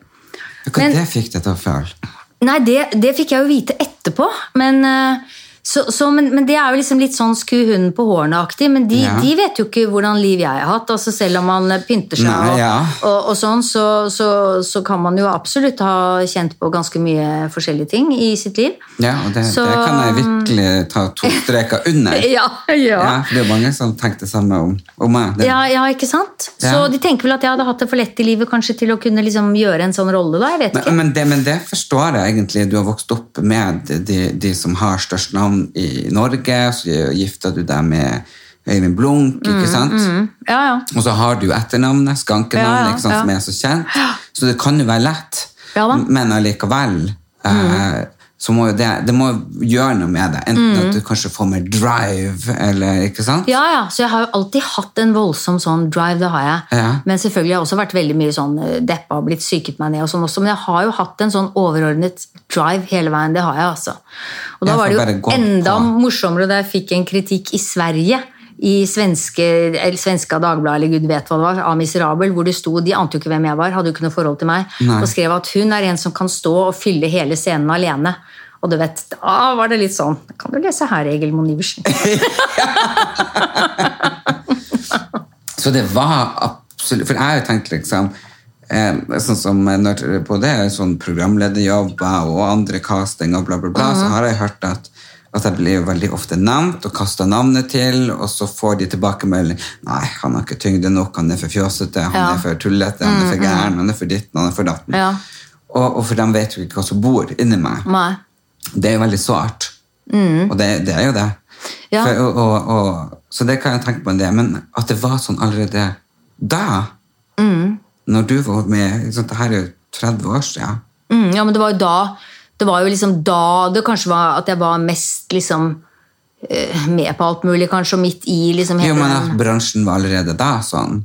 Hva Men- det fikk deg til å føle? Nei, det, det fikk jeg jo vite etterpå, men, eh, så, så, men, men det er jo liksom litt sånn sku hunden på hårene-aktig. Men de, Ja. de vet jo ikke hvordan liv jeg har hatt. altså Selv om man pynter seg Nei, og, ja. og, og sånn, så, så, så kan man jo absolutt ha kjent på ganske mye forskjellige ting i sitt liv. Ja, og det, det kan jeg virkelig ta to streker under. Ja, ja. Ja, for det er mange som tenker det samme om, om meg. Ja, ja, ikke sant? Så de tenker vel at jeg hadde hatt det for lett i livet kanskje til å kunne liksom gjøre en sånn rolle, da. Jeg vet ikke. men, men, det, men det forstår jeg egentlig. Du har vokst opp med de, de som har størst navn i Norge. Så gifta du deg med Øyvind Blunk, ikke sant? Ja, ja. Og så har du etternavnet, skankenavnet, Ja, som er så kjent. Så det kan jo være lett. Men allikevel eh, så må jo det, det må gjøre noe med deg. Enten at du kanskje får mer drive, eller ikke sant? Ja, ja, så jeg har jo alltid hatt en voldsom sånn drive, det har jeg. Ja. Men selvfølgelig har jeg også vært veldig mye sånn eh, deppa og blitt syket meg ned og sånn også, men jeg har jo hatt en sånn overordnet drive hele veien, det har jeg altså. Og da var det jo enda på. morsommere da jeg fikk en kritikk i Sverige, i svenske, eller Svenska Dagbladet, eller gud vet hva det var, A Miserabel, hvor det sto, de ante jo ikke hvem jeg var, hadde jo ikke noe forhold til meg, Nei. og skrev at hun er en som kan stå og fylle hele scenen alene. Og du vet, da var det litt sånn Kan du lese her, Egil Iversen? Så det var absolutt For jeg har jo tenkt liksom eh, Sånn som når både sånn programlederjobber og andre casting og bla, bla, bla, så har jeg hørt at, at jeg blir jo veldig ofte nevnt og kasta navnet til, og så får de tilbakemelding Nei, han har ikke tyngde nok, han er for fjåsete, han Ja. er for tullete, han er for gæren, han er for ditten, han er for datten. Ja. Og, og for dem vet jo ikke hva som bor inni meg. Nei. Det er jo veldig sårt. Og det, det er jo det. Ja. For, og, og, så det kan jeg tenke på en del. Men at det var sånn allerede da, når du var med Det her er jo 30 år siden. Mm, ja, men det var jo da Det var jo liksom da det kanskje var at jeg var mest liksom eh, med på alt mulig, kanskje, og midt i liksom Jo, men at bransjen var allerede da sånn.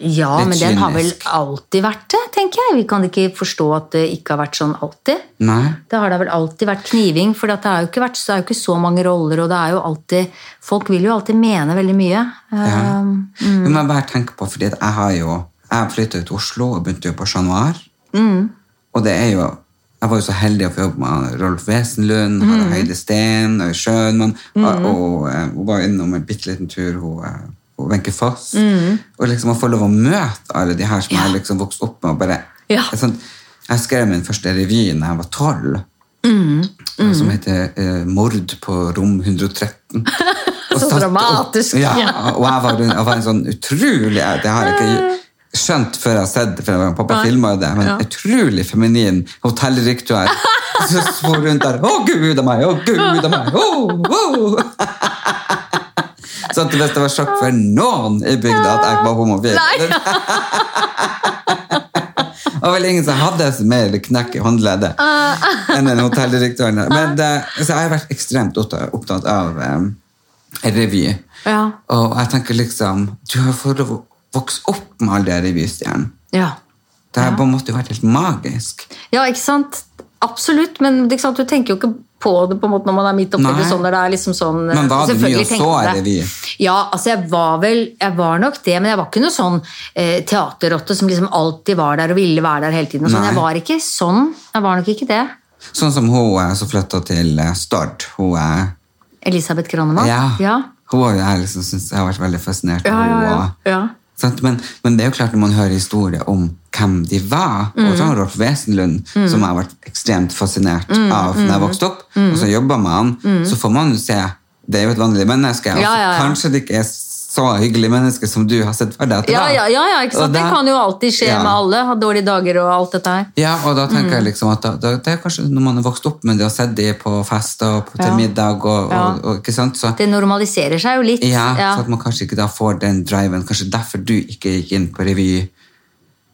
Ja, litt men den har vel alltid vært det, tenker jeg. Vi kan ikke forstå at det ikke har vært sånn alltid. Nei. Det har da vel alltid vært kniving, for det er jo ikke, vært, jo ikke så mange roller, og det er jo alltid Folk vil jo alltid mene veldig mye. Ja. Um, men bare tenk på, fordi jeg har jo Jeg flyttet til Oslo og begynte jo på Chat Noir. Og det er jo Jeg var jo så heldig å få jobbe med Rolf Wesenlund, Harald Heide Steen, Sjønmann, mm. og, og eh, hun var innom en bitte liten tur, hun, eh, Wenche Foss. Og liksom å få lov å møte alle de her som jeg liksom vokste opp med. og bare Ja. sånn, Jeg skrev min første revy da jeg var tolv. Som heter eh, 'Mord på rom 113'. Og Så dramatisk! og-. Ja, og jeg var, jeg var en sånn utrolig Det har jeg ikke skjønt før jeg har sett det, for pappa filma jo det, men Ja. utrolig feminin hotelldirektør. Så for rundt der 'Å, gud a meg! Å, gud a meg!' Oh, oh. Så at hvis det var sjokk for noen i bygda at jeg var homofil. Det var vel ingen som hadde mer knekk i håndleddet enn en hotelldirektøren. Men det, så jeg har vært ekstremt opptatt av um, revy. ja. Og jeg tenker liksom Du har fått lov å vokse opp med alle de revystjernene. ja. Det har på en måte vært helt magisk. Ja, ikke sant? Absolutt, men sant? du tenker jo ikke på det på en måte når man er midt oppi det sånn når det er liksom sånn Men var det vi, og så er det. vi? Ja, altså jeg var vel Jeg var nok det, men jeg var ikke noe sånn eh, teaterrotte som liksom alltid var der og ville være der hele tiden. Og sånn. Nei. Jeg var ikke sånn. Jeg var nok ikke det. Sånn som hun eh, som flytta til eh, Stord. Hun er Elisabeth Granemann? Ja. ja. Hun har liksom synes jeg har vært veldig fascinert av ja, ja. ja. Men, men det er jo klart når man hører historier om hvem de var, Mm. og så har Rolf Wesenlund, som jeg har vært ekstremt fascinert Mm, av da jeg vokste opp, og så jobber med han, så får man jo se det er jo et vanlig menneske. og Ja, ja, ja. Kanskje det ikke er så hyggelig menneske som du har sett at det Ja, ja, ja, ja ikke sant? Da, Det kan jo alltid skje Ja. med alle. Ha dårlige dager og alt dette her. Ja, og da tenker Mm. jeg liksom at da, da, det er kanskje når man har vokst opp med det og sett det på fester og på, til middag og, og, og ikke sant, så Det normaliserer seg jo litt. ja, Ja. så at man kanskje ikke da får den driven. Kanskje derfor du ikke gikk inn på revy.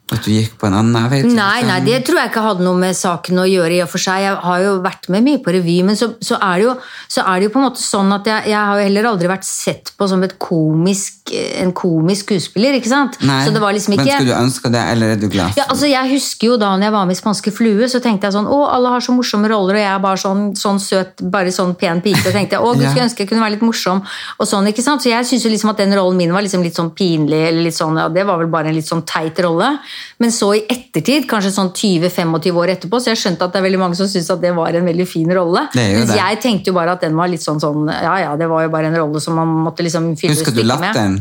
At du gikk på en annen jeg vet ikke. Nei, nei, det tror jeg ikke hadde noe med saken å gjøre. i og for seg. Jeg har jo vært med mye på revy, men så, så, er, det jo, så er det jo på en måte sånn at jeg, jeg har jo heller aldri vært sett på som komisk, en komisk skuespiller. ikke sant? Nei, så det var liksom Men skulle du ønske det, eller er du glad? for Ja, altså Jeg husker jo da når jeg var med i Spanske flue, så tenkte jeg sånn Å, alle har så morsomme roller, og jeg er bare sånn, sånn søt, bare sånn pen pike. Og tenkte jeg, å, gud, skulle ønske jeg kunne være litt morsom. og sånn, ikke sant? Så jeg syns jo liksom at den rollen min var liksom litt sånn pinlig, eller litt sånn, ja, det var vel bare en litt sånn teit rolle. Men så i ettertid, kanskje sånn 20-25 år etterpå, så jeg skjønte at det er veldig mange som syns at det var en veldig fin rolle. Mens jeg tenkte jo bare at den var litt sånn sånn Ja ja, det var jo bare en rolle som man måtte liksom fylle Husker du stykket med. latteren?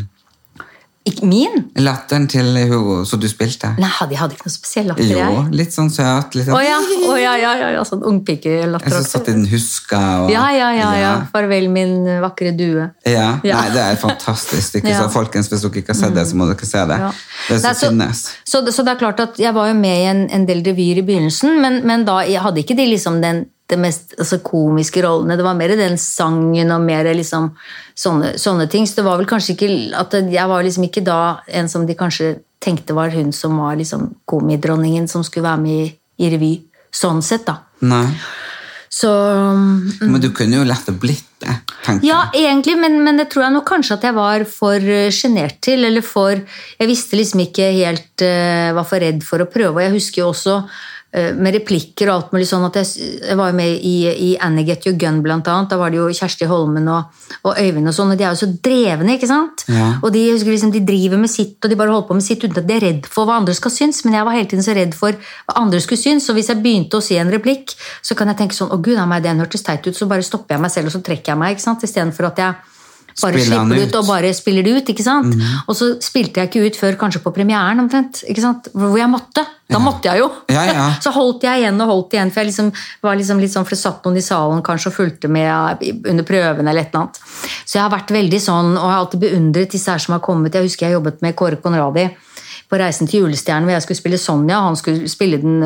Ikke min? Latteren til hun som du spilte? Nei, jeg hadde ikke noe spesiell latter, Jo, jeg. litt sånn søt. Litt sånn, ja, å ja, ja, ja, sånn Jeg ungpikelatter som satt i den huska. Og, Ja, ja, ja, ja. Farvel, min vakre due. Ja. Nei, det er fantastisk. stykke. Så, folkens, Hvis dere ikke har sett det, så må dere se det. Det er så Nei, så, finnes. så, så det er klart at jeg var jo med i en, en del revyer i begynnelsen, men, men da jeg hadde ikke de liksom den det mest altså, komiske rollene. Det var mer den sangen og mer liksom sånne, sånne ting. Så det var vel kanskje ikke at jeg var liksom ikke da en som de kanskje tenkte var hun som var liksom komidronningen som skulle være med i, i revy. Sånn sett, da. Nei. Så mm, Men du kunne jo lett blitt det, tenker Ja, egentlig, men, men det tror jeg nok kanskje at jeg var for eh, sjenert til. Eller for Jeg visste liksom ikke helt uh, Var for redd for å prøve. Og jeg husker jo også med replikker og alt mulig sånn at jeg, jeg var jo med i, i Annie Get Your Gun, blant annet. Da var det jo Kjersti Holmen og, og Øyvind og sånn, og de er jo så drevne, ikke sant? Ja. Og de, husker liksom, de driver med sitt, og de bare holder på med sitt uten at de er redd for hva andre skal synes. Men jeg var hele tiden så redd for hva andre skulle synes. Og hvis jeg begynte å si en replikk, så kan jeg tenke sånn Å, gud a meg, den hørtes teit ut. Så bare stopper jeg meg selv, og så trekker jeg meg. ikke sant? Istedenfor at jeg bare Spiller slipper du ut. og bare spiller det ut. ikke sant? Og så spilte jeg ikke ut før kanskje på premieren, omtrent. ikke sant? Hvor jeg måtte. Da måtte jeg jo. Ja, ja. Så holdt jeg igjen og holdt igjen, for jeg liksom var liksom litt sånn, for det satt noen i salen kanskje og fulgte med under prøvene eller et eller annet. Så jeg har vært veldig sånn, og jeg har alltid beundret disse her som har kommet. Jeg husker jeg jobbet med Kåre Conradi på Reisen til julestjernen, hvor jeg skulle spille Sonja, han skulle spille den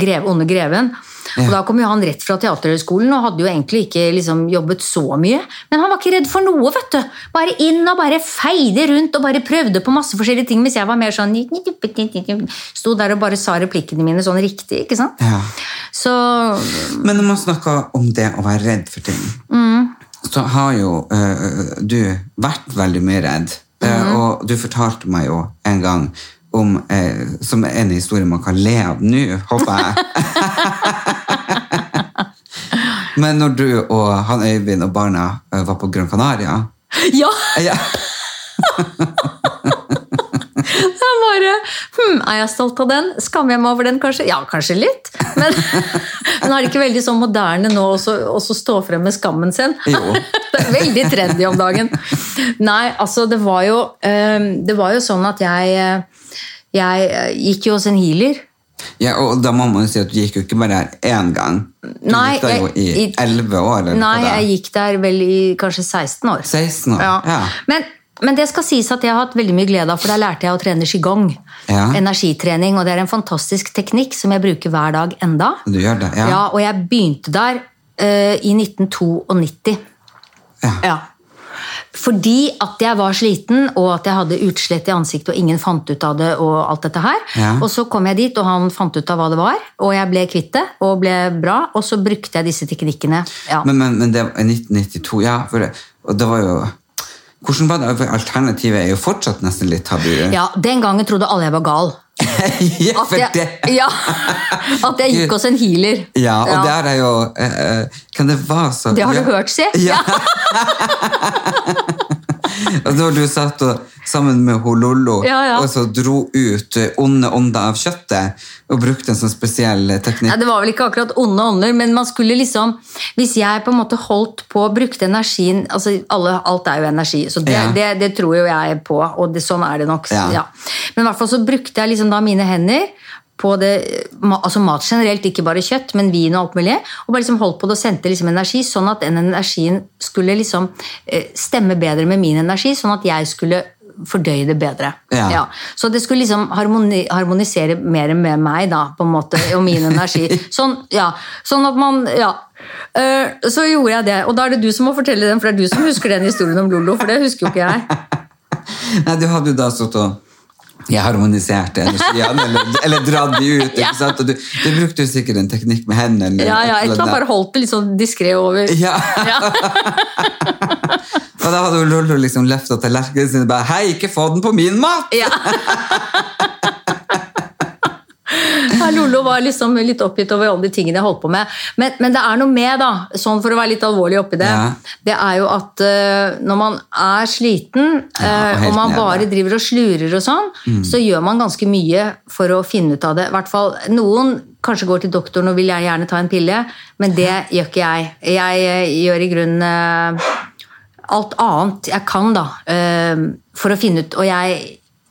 greve, onde greven. Og Da kom jo han rett fra Teaterhøgskolen og hadde jo egentlig ikke liksom jobbet så mye. Men han var ikke redd for noe, vet du. Bare inn og bare feide rundt og bare prøvde på masse forskjellige ting, mens jeg var mer sånn Sto der og bare sa replikkene mine sånn riktig, ikke sant? Ja. Så Men når man snakker om det å være redd for ting, Mm. så har jo uh, du vært veldig mye redd. Eh, Mm-hmm. og du fortalte meg jo en gang om, eh, som en historie man kan le av nå, håper jeg. Men når du og han Øyvind og barna eh, var på Gran Canaria Ja! ja. Jeg bare hm, Er jeg stolt av den? Skammer jeg meg over den, kanskje? Ja, kanskje litt. Men, men er det ikke veldig sånn moderne nå også stå frem med skammen sin? Jo. Det er veldig trendy om dagen. Nei, altså, det var jo, eh, det var jo sånn at jeg eh, Jeg eh, gikk jo hos en healer. ja, og da må man jo si at du gikk jo ikke bare her én gang. Du Nei, gikk der jo i elleve år. Nei, jeg gikk der vel i kanskje 16 år. 16 år. Ja. Ja. Men, men det skal sies at jeg har hatt veldig mye glede av, for der lærte jeg å trene qigong. Ja. Energitrening, og det er en fantastisk teknikk som jeg bruker hver dag enda. Du gjør det? Ja, Ja. og jeg begynte der uh, i 1992. Ja. Ja. Fordi at jeg var sliten, og at jeg hadde utslett i ansiktet, og ingen fant ut av det. Og alt dette her. Ja. Og så kom jeg dit, og han fant ut av hva det var, og jeg ble kvitt det, og ble bra. Og så brukte jeg disse teknikkene. Ja. Men, men, men det var 1992, ja. For det, og det var jo Hvordan var det? Alternativet er jo fortsatt nesten litt tabu. ja, Den gangen trodde alle jeg var gal. ja, for jeg, det ja, at jeg gikk hos en healer. Ja, og Ja. der er jo eh, eh, Kan det være så Det har du hørt, si? Ja. og da du satt og, sammen med Hololo Ja, ja. og så dro ut onde ånder av kjøttet og brukte en sånn spesiell eh, teknikk. Ja, det var vel ikke akkurat onde ånder, men man skulle liksom Hvis jeg på en måte holdt på, og brukte energien altså alle, Alt er jo energi, så det, det, det tror jo jeg på, og det, sånn er det nok. Men i hvert fall så brukte jeg liksom da mine hender på det, altså mat generelt, ikke bare kjøtt, men vin og alt mulig. Og bare liksom holdt på det og sendte liksom energi, sånn at den energien skulle liksom eh, stemme bedre med min energi, sånn at jeg skulle fordøye det bedre. Ja. Så det skulle liksom harmoni, harmonisere mer med meg, da, på en måte, og min energi. Sånn, ja, sånn at man Ja. Uh, så gjorde jeg det. Og da er det du som må fortelle den, for det er du som husker den historien om Lolo, for det husker jo ikke jeg. Nei, du hadde jo da stått og jeg harmoniserte energiene, eller, eller dratt de ut. Ja. du, du brukte jo sikkert en teknikk med hendene. eller Ja, ja, jeg tror bare holdt det litt sånn diskré over. Ja. og da hadde Lollo liksom løfta tallerkenen sin og bare Hei, ikke få den på min mat! Ja. Ja, Lollo var liksom litt oppgitt over alle de tingene jeg holdt på med. Men, men det er noe med, da, sånn for å være litt alvorlig oppi det, Ja. det er jo at uh, når man er sliten, Ja, og, og man bare driver og slurer og sånn, så gjør man ganske mye for å finne ut av det. I hvert fall noen kanskje går til doktoren og vil jeg gjerne ta en pille, men det gjør ikke jeg. Jeg eh, gjør i grunnen uh, alt annet jeg kan, da, eh, for å finne ut Og jeg,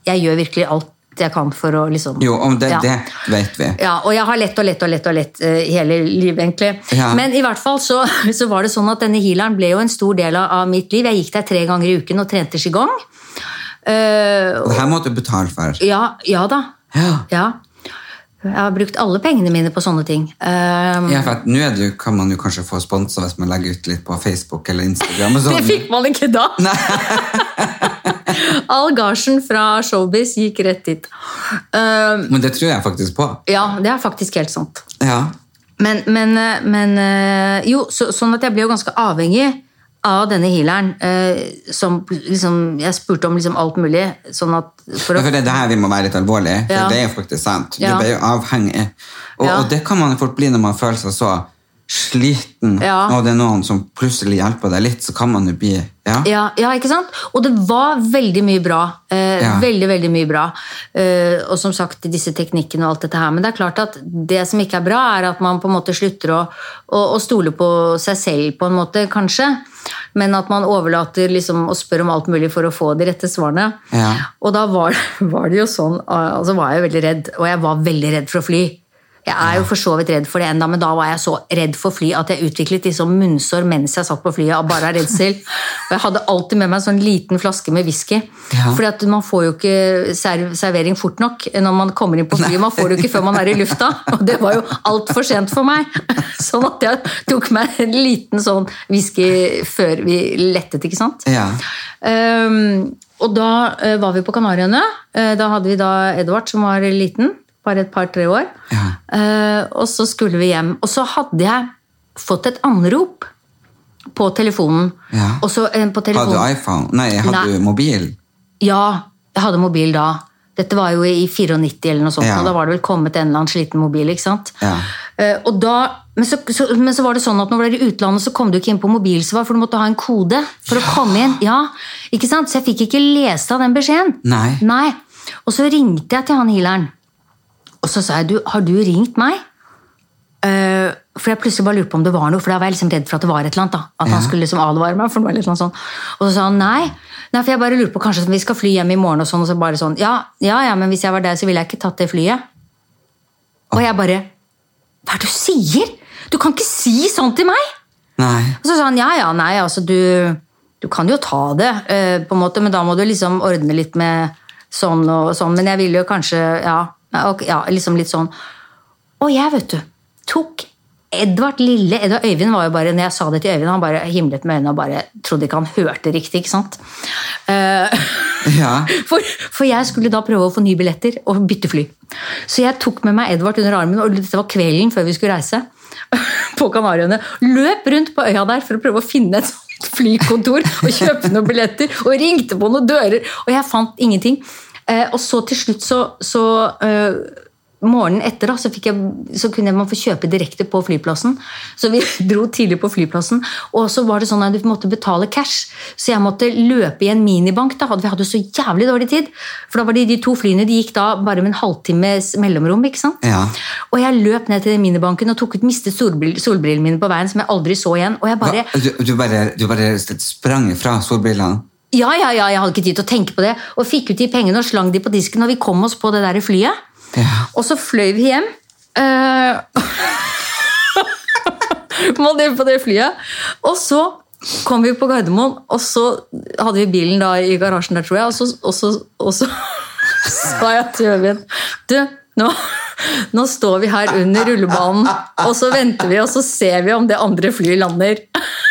jeg gjør virkelig alt jeg kan for å liksom Jo, om det, Ja. det vet vi. Ja, og jeg har lett og lett og lett og lett uh, hele livet, egentlig. Ja. Men i hvert fall så, så var det sånn at denne healeren ble jo en stor del av, av mitt liv. Jeg gikk der tre ganger i uken og trente qigong. Uh, Og her måtte du betale for. ja, ja da. Ja. Ja. Jeg har brukt alle pengene mine på sånne ting. Um, Ja, for nå det kan man jo kanskje få sponsa hvis man legger ut litt på Facebook eller Instagram. det sånn. fikk man ikke da! All gasjen fra showbiz gikk rett dit. Um, Men det tror jeg faktisk på. ja, det er faktisk helt sant. Ja. Men, men, eh, men eh, Jo, så, sånn at jeg ble jo ganske avhengig av denne healeren. eh, som liksom Jeg spurte om liksom alt mulig. Sånn at for å For det er det her vi må være litt alvorlige. for Ja. det er jo faktisk sant. Du ble jo avhengig. Og, Ja. og det kan man fort bli når man føler seg så sliten, Ja. og det er noen som plutselig hjelper deg litt, så kan man jo bli ja. ja, ja, ikke sant? Og det var veldig mye bra. Eh. Veldig, veldig mye bra. Eh, og som sagt, disse teknikkene og alt dette her. Men det er klart at det som ikke er bra, er at man på en måte slutter å, å, å stole på seg selv, på en måte, kanskje. Men at man overlater liksom, og spør om alt mulig for å få de rette svarene. Ja. Og da var, var det jo sånn Altså var jeg veldig redd, og jeg var veldig redd for å fly. Jeg er jo for så vidt redd for det enda, men da var jeg så redd for fly at jeg utviklet liksom munnsår mens jeg satt på flyet av bare redsel. Og jeg hadde alltid med meg en sånn liten flaske med whisky. Ja. Fordi at man får jo ikke serv servering fort nok når man kommer inn på flyet. Man får det jo ikke før man er i lufta, og det var jo altfor sent for meg. Sånn at jeg tok meg en liten sånn whisky før vi lettet, ikke sant? Ja. Um, og da eh, var vi på Kanariøyene. Eh, da hadde vi da Edvard som var liten, bare et par-tre år. Ja. Eh, og så skulle vi hjem. Og så hadde jeg fått et anrop på telefonen. Ja. Og så, eh, på Hadde du iPhone? Nei, hadde Nei. du mobil? Ja, jeg hadde mobil da. Dette var jo i 94 eller noe sånt, Ja. og da var det vel kommet en eller annen sliten mobil. ikke sant? Ja. Eh, og da, men, så, så, men så var det sånn at når du var i utlandet, så kom du ikke inn på mobilsvar, for du måtte ha en kode for å komme inn. Ja, ikke sant? Så jeg fikk ikke lese av den beskjeden. Nei. Nei. Og så ringte jeg til han healeren, og så sa jeg du, har du ringt meg? Uh, for jeg plutselig bare lurte på om det var noe, for da var jeg liksom redd for at det var et eller annet. da. At Ja. han skulle liksom advare meg. for noe eller noe sånt. Og så sa han nei. nei, for jeg bare lurte på kanskje vi skal fly hjem i morgen. Og sånn, og så bare sånn, ja, ja, ja, men hvis jeg var deg, så ville jeg ikke tatt det flyet. Og jeg bare Hva er det du sier? Du kan ikke si sånn til meg! Nei. Og så sa han ja, ja, nei, altså du, du kan jo ta det, uh, på en måte, men da må du liksom ordne litt med sånn og sånn. Men jeg ville jo kanskje Ja, ok, ja liksom litt sånn. Og jeg, vet du, tok Edvard Lille Edvard Øyvind var jo bare, når jeg sa det til Øyvind, han bare himlet med øynene og bare trodde ikke han hørte riktig. ikke sant? Uh, Ja. for, for jeg skulle da prøve å få nye billetter og bytte fly. Så jeg tok med meg Edvard under armen, og dette var kvelden før vi skulle reise. På Kanariøyene. Løp rundt på øya der for å prøve å finne et flykontor og kjøpe noen billetter. Og ringte på noen dører, og jeg fant ingenting. Eh, og så til slutt så, så eh, Morgenen etter da, så, jeg, så kunne man få kjøpe direkte på flyplassen. Så vi dro tidlig på flyplassen, og så var det sånn at du måtte betale cash. Så jeg måtte løpe i en minibank. da, Vi hadde så jævlig dårlig tid. For da var de, de to flyene de gikk da bare med en halvtimes mellomrom. ikke sant? Ja. Og jeg løp ned til den minibanken og tok ut mistet solbrill- solbrillene mine på veien, som jeg aldri så igjen. Og jeg bare Du, du, bare, du bare sprang fra solbrillene? Ja, ja, ja, jeg hadde ikke tid til å tenke på det. Og fikk ut de pengene og slang de på disken, og vi kom oss på det der flyet. Ja. Og så fløy vi hjem. Uh, på det flyet. Og så kom vi på Gardermoen, og så hadde vi bilen da i garasjen der, tror jeg. Og så, og så, og så sa jeg til Øyvind Du, nå, nå står vi her under rullebanen, og så venter vi, og så ser vi om det andre flyet lander.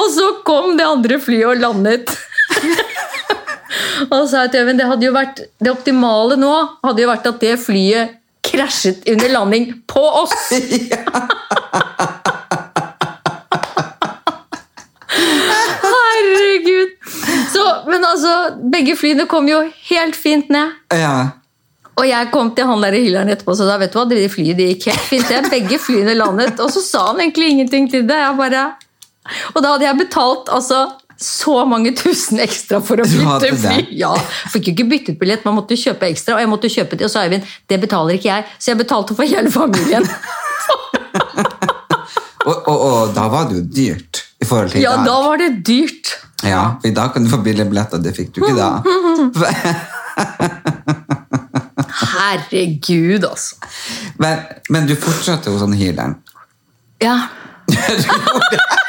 Og så kom det andre flyet og landet. Og så sa jeg Øyvind det hadde jo vært det optimale nå hadde jo vært at det flyet krasjet under landing på oss! Herregud! Så, men altså, begge flyene kom jo helt fint ned. Ja. Og jeg kom til han der i hylleren etterpå og sa vet du hva, det flyet det gikk helt fint. Det. Begge flyene landet. Og så sa han egentlig ingenting til det. Jeg bare... Og da hadde jeg betalt altså, så mange tusen ekstra for å bytte fly. Ja, Fikk jo ikke byttet billett, man måtte jo kjøpe ekstra. Og jeg måtte kjøpe det, og så sa Eivind det betaler ikke jeg. Så jeg betalte for hele familien. Og, og, og da var det jo dyrt i forhold til i Ja, dag. da var det dyrt. Ja, I dag kan du få billig billett, og det fikk du ikke da. Herregud, altså. Men, men du fortsatte hos han healeren. Ja.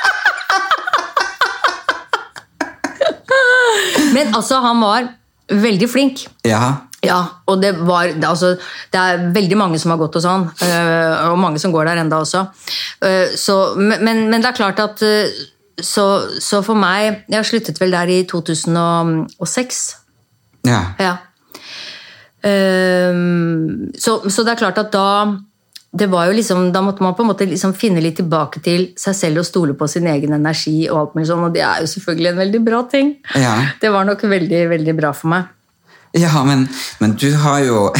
Men altså, han var veldig flink. Ja. Ja, og det var det, altså, det er veldig mange som har gått hos han, øh, og mange som går der enda også. Øh, så, men, men det er klart at øh, så, så for meg Jeg sluttet vel der i 2006. ja. Ja. Så, så det er klart at da det var jo liksom, Da måtte man på en måte liksom finne litt tilbake til seg selv og stole på sin egen energi. Og alt mulig sånn, og det er jo selvfølgelig en veldig bra ting. Ja. Det var nok veldig, veldig bra for meg. Ja, men, men du har jo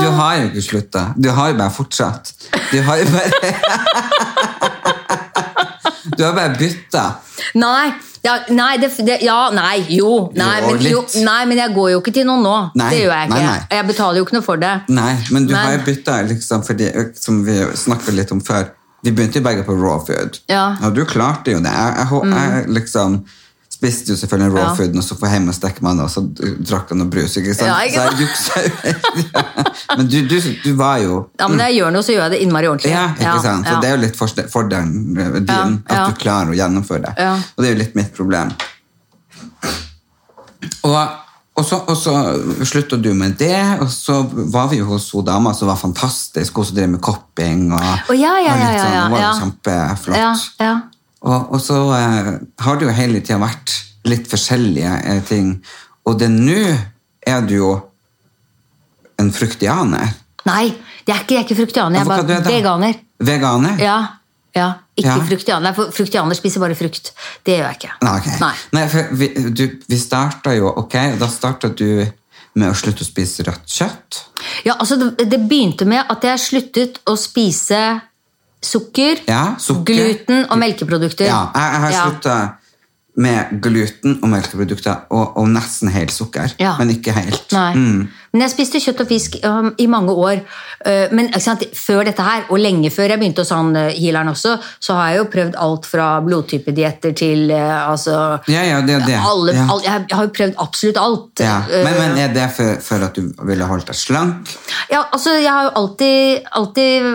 Du har jo ikke slutta. Du har jo bare fortsatt. Du har jo bare Du har bare bytta. Nei, ja, nei, det, det, ja, nei, jo, nei, Jo, men, jo, nei, men jeg går jo ikke til noen nå. Nei, det gjør jeg ikke. Jeg betaler jo ikke noe for det. Nei, men du Men- har jo bytta, liksom, fordi, som vi snakket litt om før. Vi begynte jo begge på raw food. Ja. Mm. Og du klarte jo det. Jeg, jeg, jeg liksom spiste jo selvfølgelig raw Ja. food, og så får jeg hjem og stekke meg, og så drakk jeg noe brus. ikke sant? Ja, ikke sant? så. Men du, du, du var jo Ja, men når jeg gjør noe, så gjør jeg det innmari ordentlig. Ja, ikke sant? Så ja. det er jo litt fordelen med din, Ja, ja. at du klarer å gjennomføre det. Ja. Og det er jo litt mitt problem. Og, og, så, og så slutta du med det, og så var vi jo hos hun dama som var fantastisk, hun som drev med kopping. Og, Å, ja, ja, og litt ja, ja, sånn, ja, Hun var jo ja. kjempeflott. Ja, ja. Og, og så eh, har det jo hele tida vært litt forskjellige eh, ting. Og det nå er du jo en fruktianer. Nei, det er ikke, jeg er ikke fruktianer, jeg er bare er veganer. Veganer? Ja, ja. Ikke Ja. fruktianer. For fruktianer spiser bare frukt. Det gjør jeg ikke. Nei, okay. Nei. Nei, for vi, du, vi starta jo Ok, da starta du med å slutte å spise rødt kjøtt. Ja, altså det, det begynte med at jeg sluttet å spise sukker, Ja, sukker. gluten og melkeprodukter. Ja, jeg, jeg har Ja. slutta med gluten og melkeprodukter og, og nesten helt sukker. Ja. Men ikke helt. Nei. Mm. Men jeg spiste kjøtt og fisk um, i mange år. Uh, men ikke sant, før dette her, og lenge før jeg begynte hos han uh, healeren også, så har jeg jo prøvd alt fra blodtypedietter til uh, altså Ja, ja, det det. Alle, Ja. all, jeg har jo prøvd absolutt alt. Men, men er det for, for at du ville holdt deg slank? ja, altså, jeg har jo alltid, alltid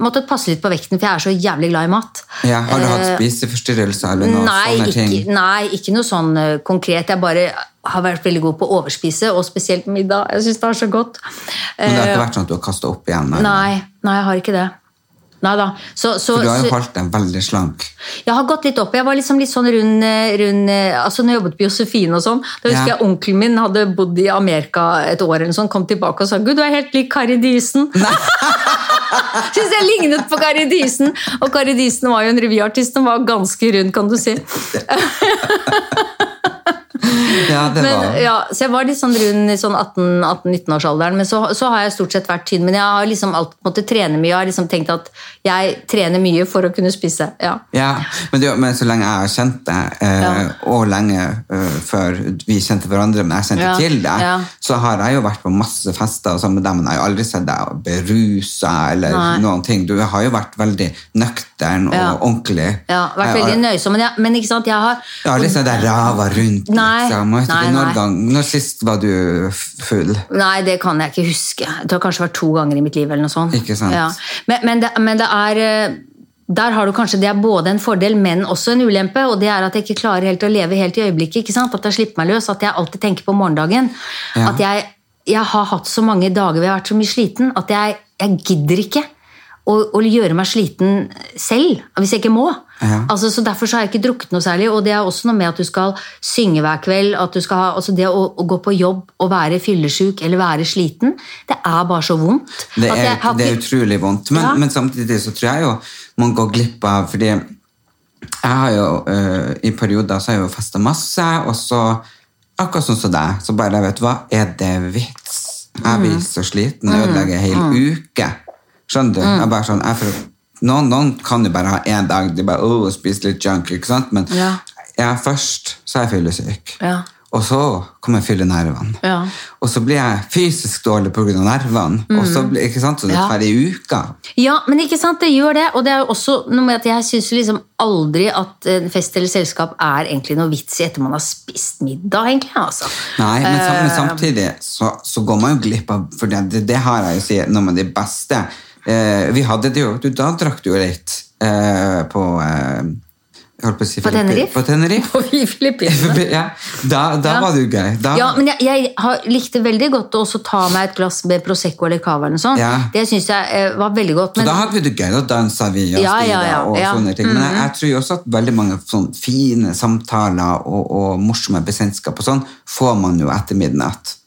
måttet passe litt på vekten, for jeg er så jævlig glad i mat. Ja, har du hatt spiseforstyrrelser eller noe Nei sånne ting? nei, ikke noe sånn konkret. Jeg bare har vært veldig god på å overspise, og spesielt middag. Jeg syns det er så godt. Men det har Eh, ikke vært sånn at du har kasta opp igjen? eller? Nei, nei, jeg har ikke det. Så, så, For du har jo holdt deg veldig slank. jeg har gått litt opp. Jeg var liksom litt sånn rund, eh, rund eh, altså Når jeg jobbet på Josefine og sånn, da husker Ja. jeg onkelen min hadde bodd i Amerika et år, eller sånn, kom tilbake og sa 'Gud, du er helt lik Kari Dysen'. Syns jeg lignet på Kari Dysen! Og Kari Dysen var jo en revyartist som var ganske rund, kan du si. Ja, det men, var ja, så jeg var litt sånn rund i sånn 18-19-årsalderen, men så, så har jeg stort sett vært tynn. Men jeg har liksom alltid måttet trene mye Jeg har liksom tenkt at jeg trener mye for å kunne spise. Ja. Ja, men, det, men så lenge jeg har kjent deg, eh, Ja. og lenge uh, før vi kjente hverandre, men jeg kjente til deg, så har jeg jo vært på masse fester og sammen med deg, men jeg har aldri sett deg berusa eller Nei. noen ting. Du har jo vært veldig nøktern og Ja. ordentlig. Ja, vært veldig nøysom. Men, jeg, men ikke sant, jeg har Jeg har aldri sett deg rava rundt. Nei, Jeg vet nei, når, gang, når sist var du full? Nei, det kan jeg ikke huske. Det har kanskje vært to ganger i mitt liv. eller noe sånt. Ikke sant. Ja. Men, men, det, men det er eh, der har du kanskje, Det er både en fordel, men også en ulempe. og det er At jeg ikke klarer helt å leve helt i øyeblikket. ikke sant? At jeg slipper meg løs. At jeg alltid tenker på morgendagen. Ja. At jeg, jeg har hatt så mange dager hvor jeg har vært så mye sliten at jeg, jeg gidder ikke å, å gjøre meg sliten selv. Hvis jeg ikke må. Ja. Altså, så Derfor så har jeg ikke drukket noe særlig. Og det er også noe med at du skal synge hver kveld. at du skal ha, altså Det å, å gå på jobb og være fyllesyk eller være sliten, det er bare så vondt. Det er, har det er utrolig vondt. Men, Ja. men samtidig så tror jeg jo man går glipp av Fordi jeg har jo øh, i perioder så har jeg jo festa masse, og så akkurat sånn som deg, så bare vet du hva, er det vits? Jeg Mm. blir så sliten, ødelegger en hel uke. Skjønner du? Mm. Jeg bare sånn, jeg for, noen, noen kan jo bare ha én dag, de bare oh, spise litt junk, ikke sant? Men Ja. jeg først så er jeg fyllesyk. Ja. Og så kommer fyllenervene. Ja. Og så blir jeg fysisk dårlig pga. nervene. Og så blir, ikke sant? Så det Mm. Ja. tar ei uke. Ja, men ikke sant, det gjør det. Og det er jo også noe med at jeg syns liksom aldri at en fest eller selskap er egentlig noe vits i etter man har spist middag, egentlig. altså. Nei, men, Eh. samtidig så, så går man jo glipp av For det, det, det har jeg jo sagt, noe med de beste. Eh, vi hadde det jo du, Da drakk du jo litt eh, på eh, si På Tenerife? På Tenerife. På Filippinene. ja, da da Ja. var det jo gøy. Da, Ja, men jeg, jeg har, likte veldig godt å ta meg et glass med Prosecco eller Cava. eller noe. Ja. Det syns jeg eh, var veldig godt. Så da hadde vi det gøy, da dansa vi og Ja, ja, og sånne ting. Men jeg, jeg tror også at veldig mange sånn fine samtaler og, og morsomme bekjentskap og sånn får man jo etter midnatt.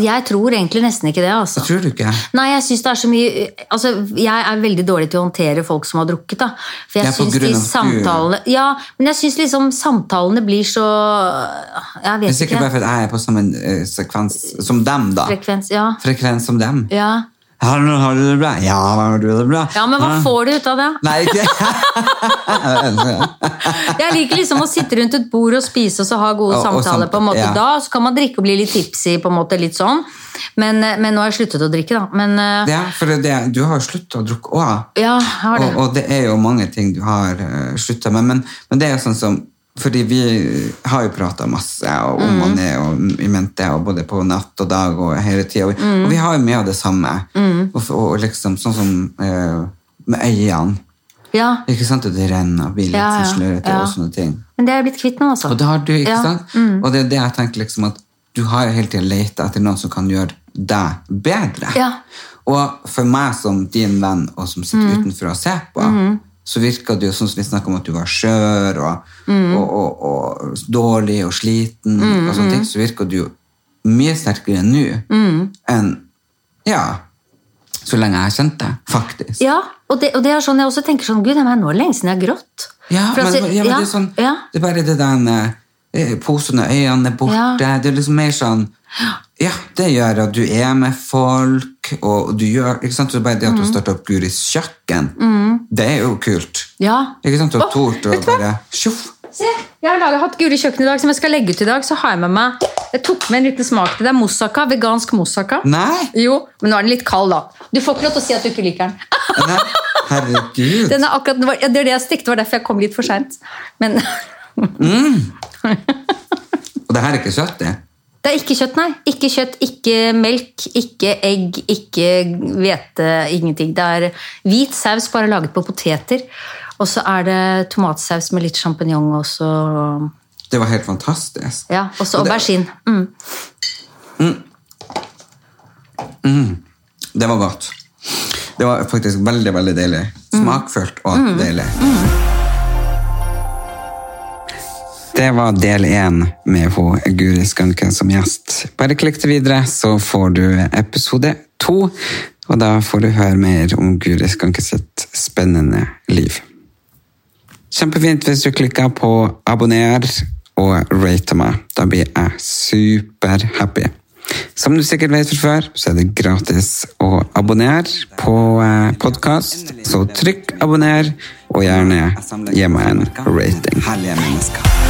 Jeg tror egentlig nesten ikke det. altså. Det tror du ikke? Nei, jeg synes det er så mye altså, Jeg er veldig dårlig til å håndtere folk som har drukket. da. For jeg på synes grunn de av samtalene Ja, men jeg syns liksom samtalene blir så Jeg Det er vet sikkert ikke. bare fordi jeg er på samme eh, sekvens som dem, da. Frekvens, ja. Frekvens som dem. ja. Har har du det bra? Ja, har du det bra? Ja, men hva får du ut av det? Nei, Jeg liker liksom å sitte rundt et bord og spise og så ha gode Og- og samtaler. samt- på en måte ja. da, Så kan man drikke og bli litt tipsy, på en måte, litt sånn. Men, eh, men nå har jeg sluttet å drikke, da. Men eh, Ja, for det, du har sluttet å drukke òg. ja, jeg har det. Og, og det er jo mange ting du har uh, slutta med. Men, men det er jo sånn som fordi vi har jo prata masse og Mm. om Mané og i mente, og både på natt og dag og hele tida. Og, Mm. og vi har jo mye av det samme. Og, og liksom sånn som eh, med øynene. Ja, Ikke sant? Og det renner og blir litt Ja, ja, slørete og sånne ting. Men det er jeg blitt kvitt nå, altså. Og det har du, ikke sant? Og det er det jeg tenker liksom at du har jo hele tiden leita etter noen som kan gjøre deg bedre. Ja. Og for meg som din venn, og som sitter Mm. utenfor og ser på, så virka det jo sånn som vi snakka om at du var skjør og, Mm. og, og, og dårlig og sliten, og sånne ting, så virka du jo mye sterkere nå Mm. enn ja, så lenge jeg har kjent deg, faktisk. Ja, og det, og det er sånn jeg også tenker sånn Gud, nå er det lenge siden jeg har grått. Ja, For men, altså, ja, men ja, det er sånn ja. Det er bare det der eh, Posen og øynene er borte. Ja. Det er liksom mer sånn Ja, det gjør at du er med folk, og du gjør ikke sant? Så bare det at Mm. du starter opp Guris kjøkken, det er jo kult. Ja. Ikke sant? Du har tort å hva? bare Tjoff! Se, jeg har laget, hatt Guri kjøkken i dag som jeg skal legge ut i dag. Så har jeg med meg Jeg tok med en liten smak til deg. Moussaka. Vegansk moussaka. Nei! Jo, men nå er den litt kald, da. Du får ikke lov til å si at du ikke liker den. Nei. Herregud. den er akkurat, det var- det er det jeg stikte, det var derfor jeg kom litt for seint. Men Og det her er ikke søtt, det. det er ikke kjøtt, nei. Ikke kjøtt, ikke melk, ikke egg, ikke hvete, ingenting. Det er hvit saus bare laget på poteter. Og så er det tomatsaus med litt sjampinjong også. Det var helt fantastisk. Ja, og så Og aubergine. Mm. Det var godt. Det var faktisk veldig, veldig deilig. Smakfullt og Mm. deilig. Det var del én med hun Guri Skanke som gjest. Bare klikk til videre, så får du episode to. Og da får du høre mer om Guri Skanke sitt spennende liv. Kjempefint hvis du klikker på abonner og rate meg. Da blir jeg superhappy. Som du sikkert vet fra før, så er det gratis å abonnere på podkast. Så trykk abonner, og gjerne gi meg en rating. Herlige mennesker.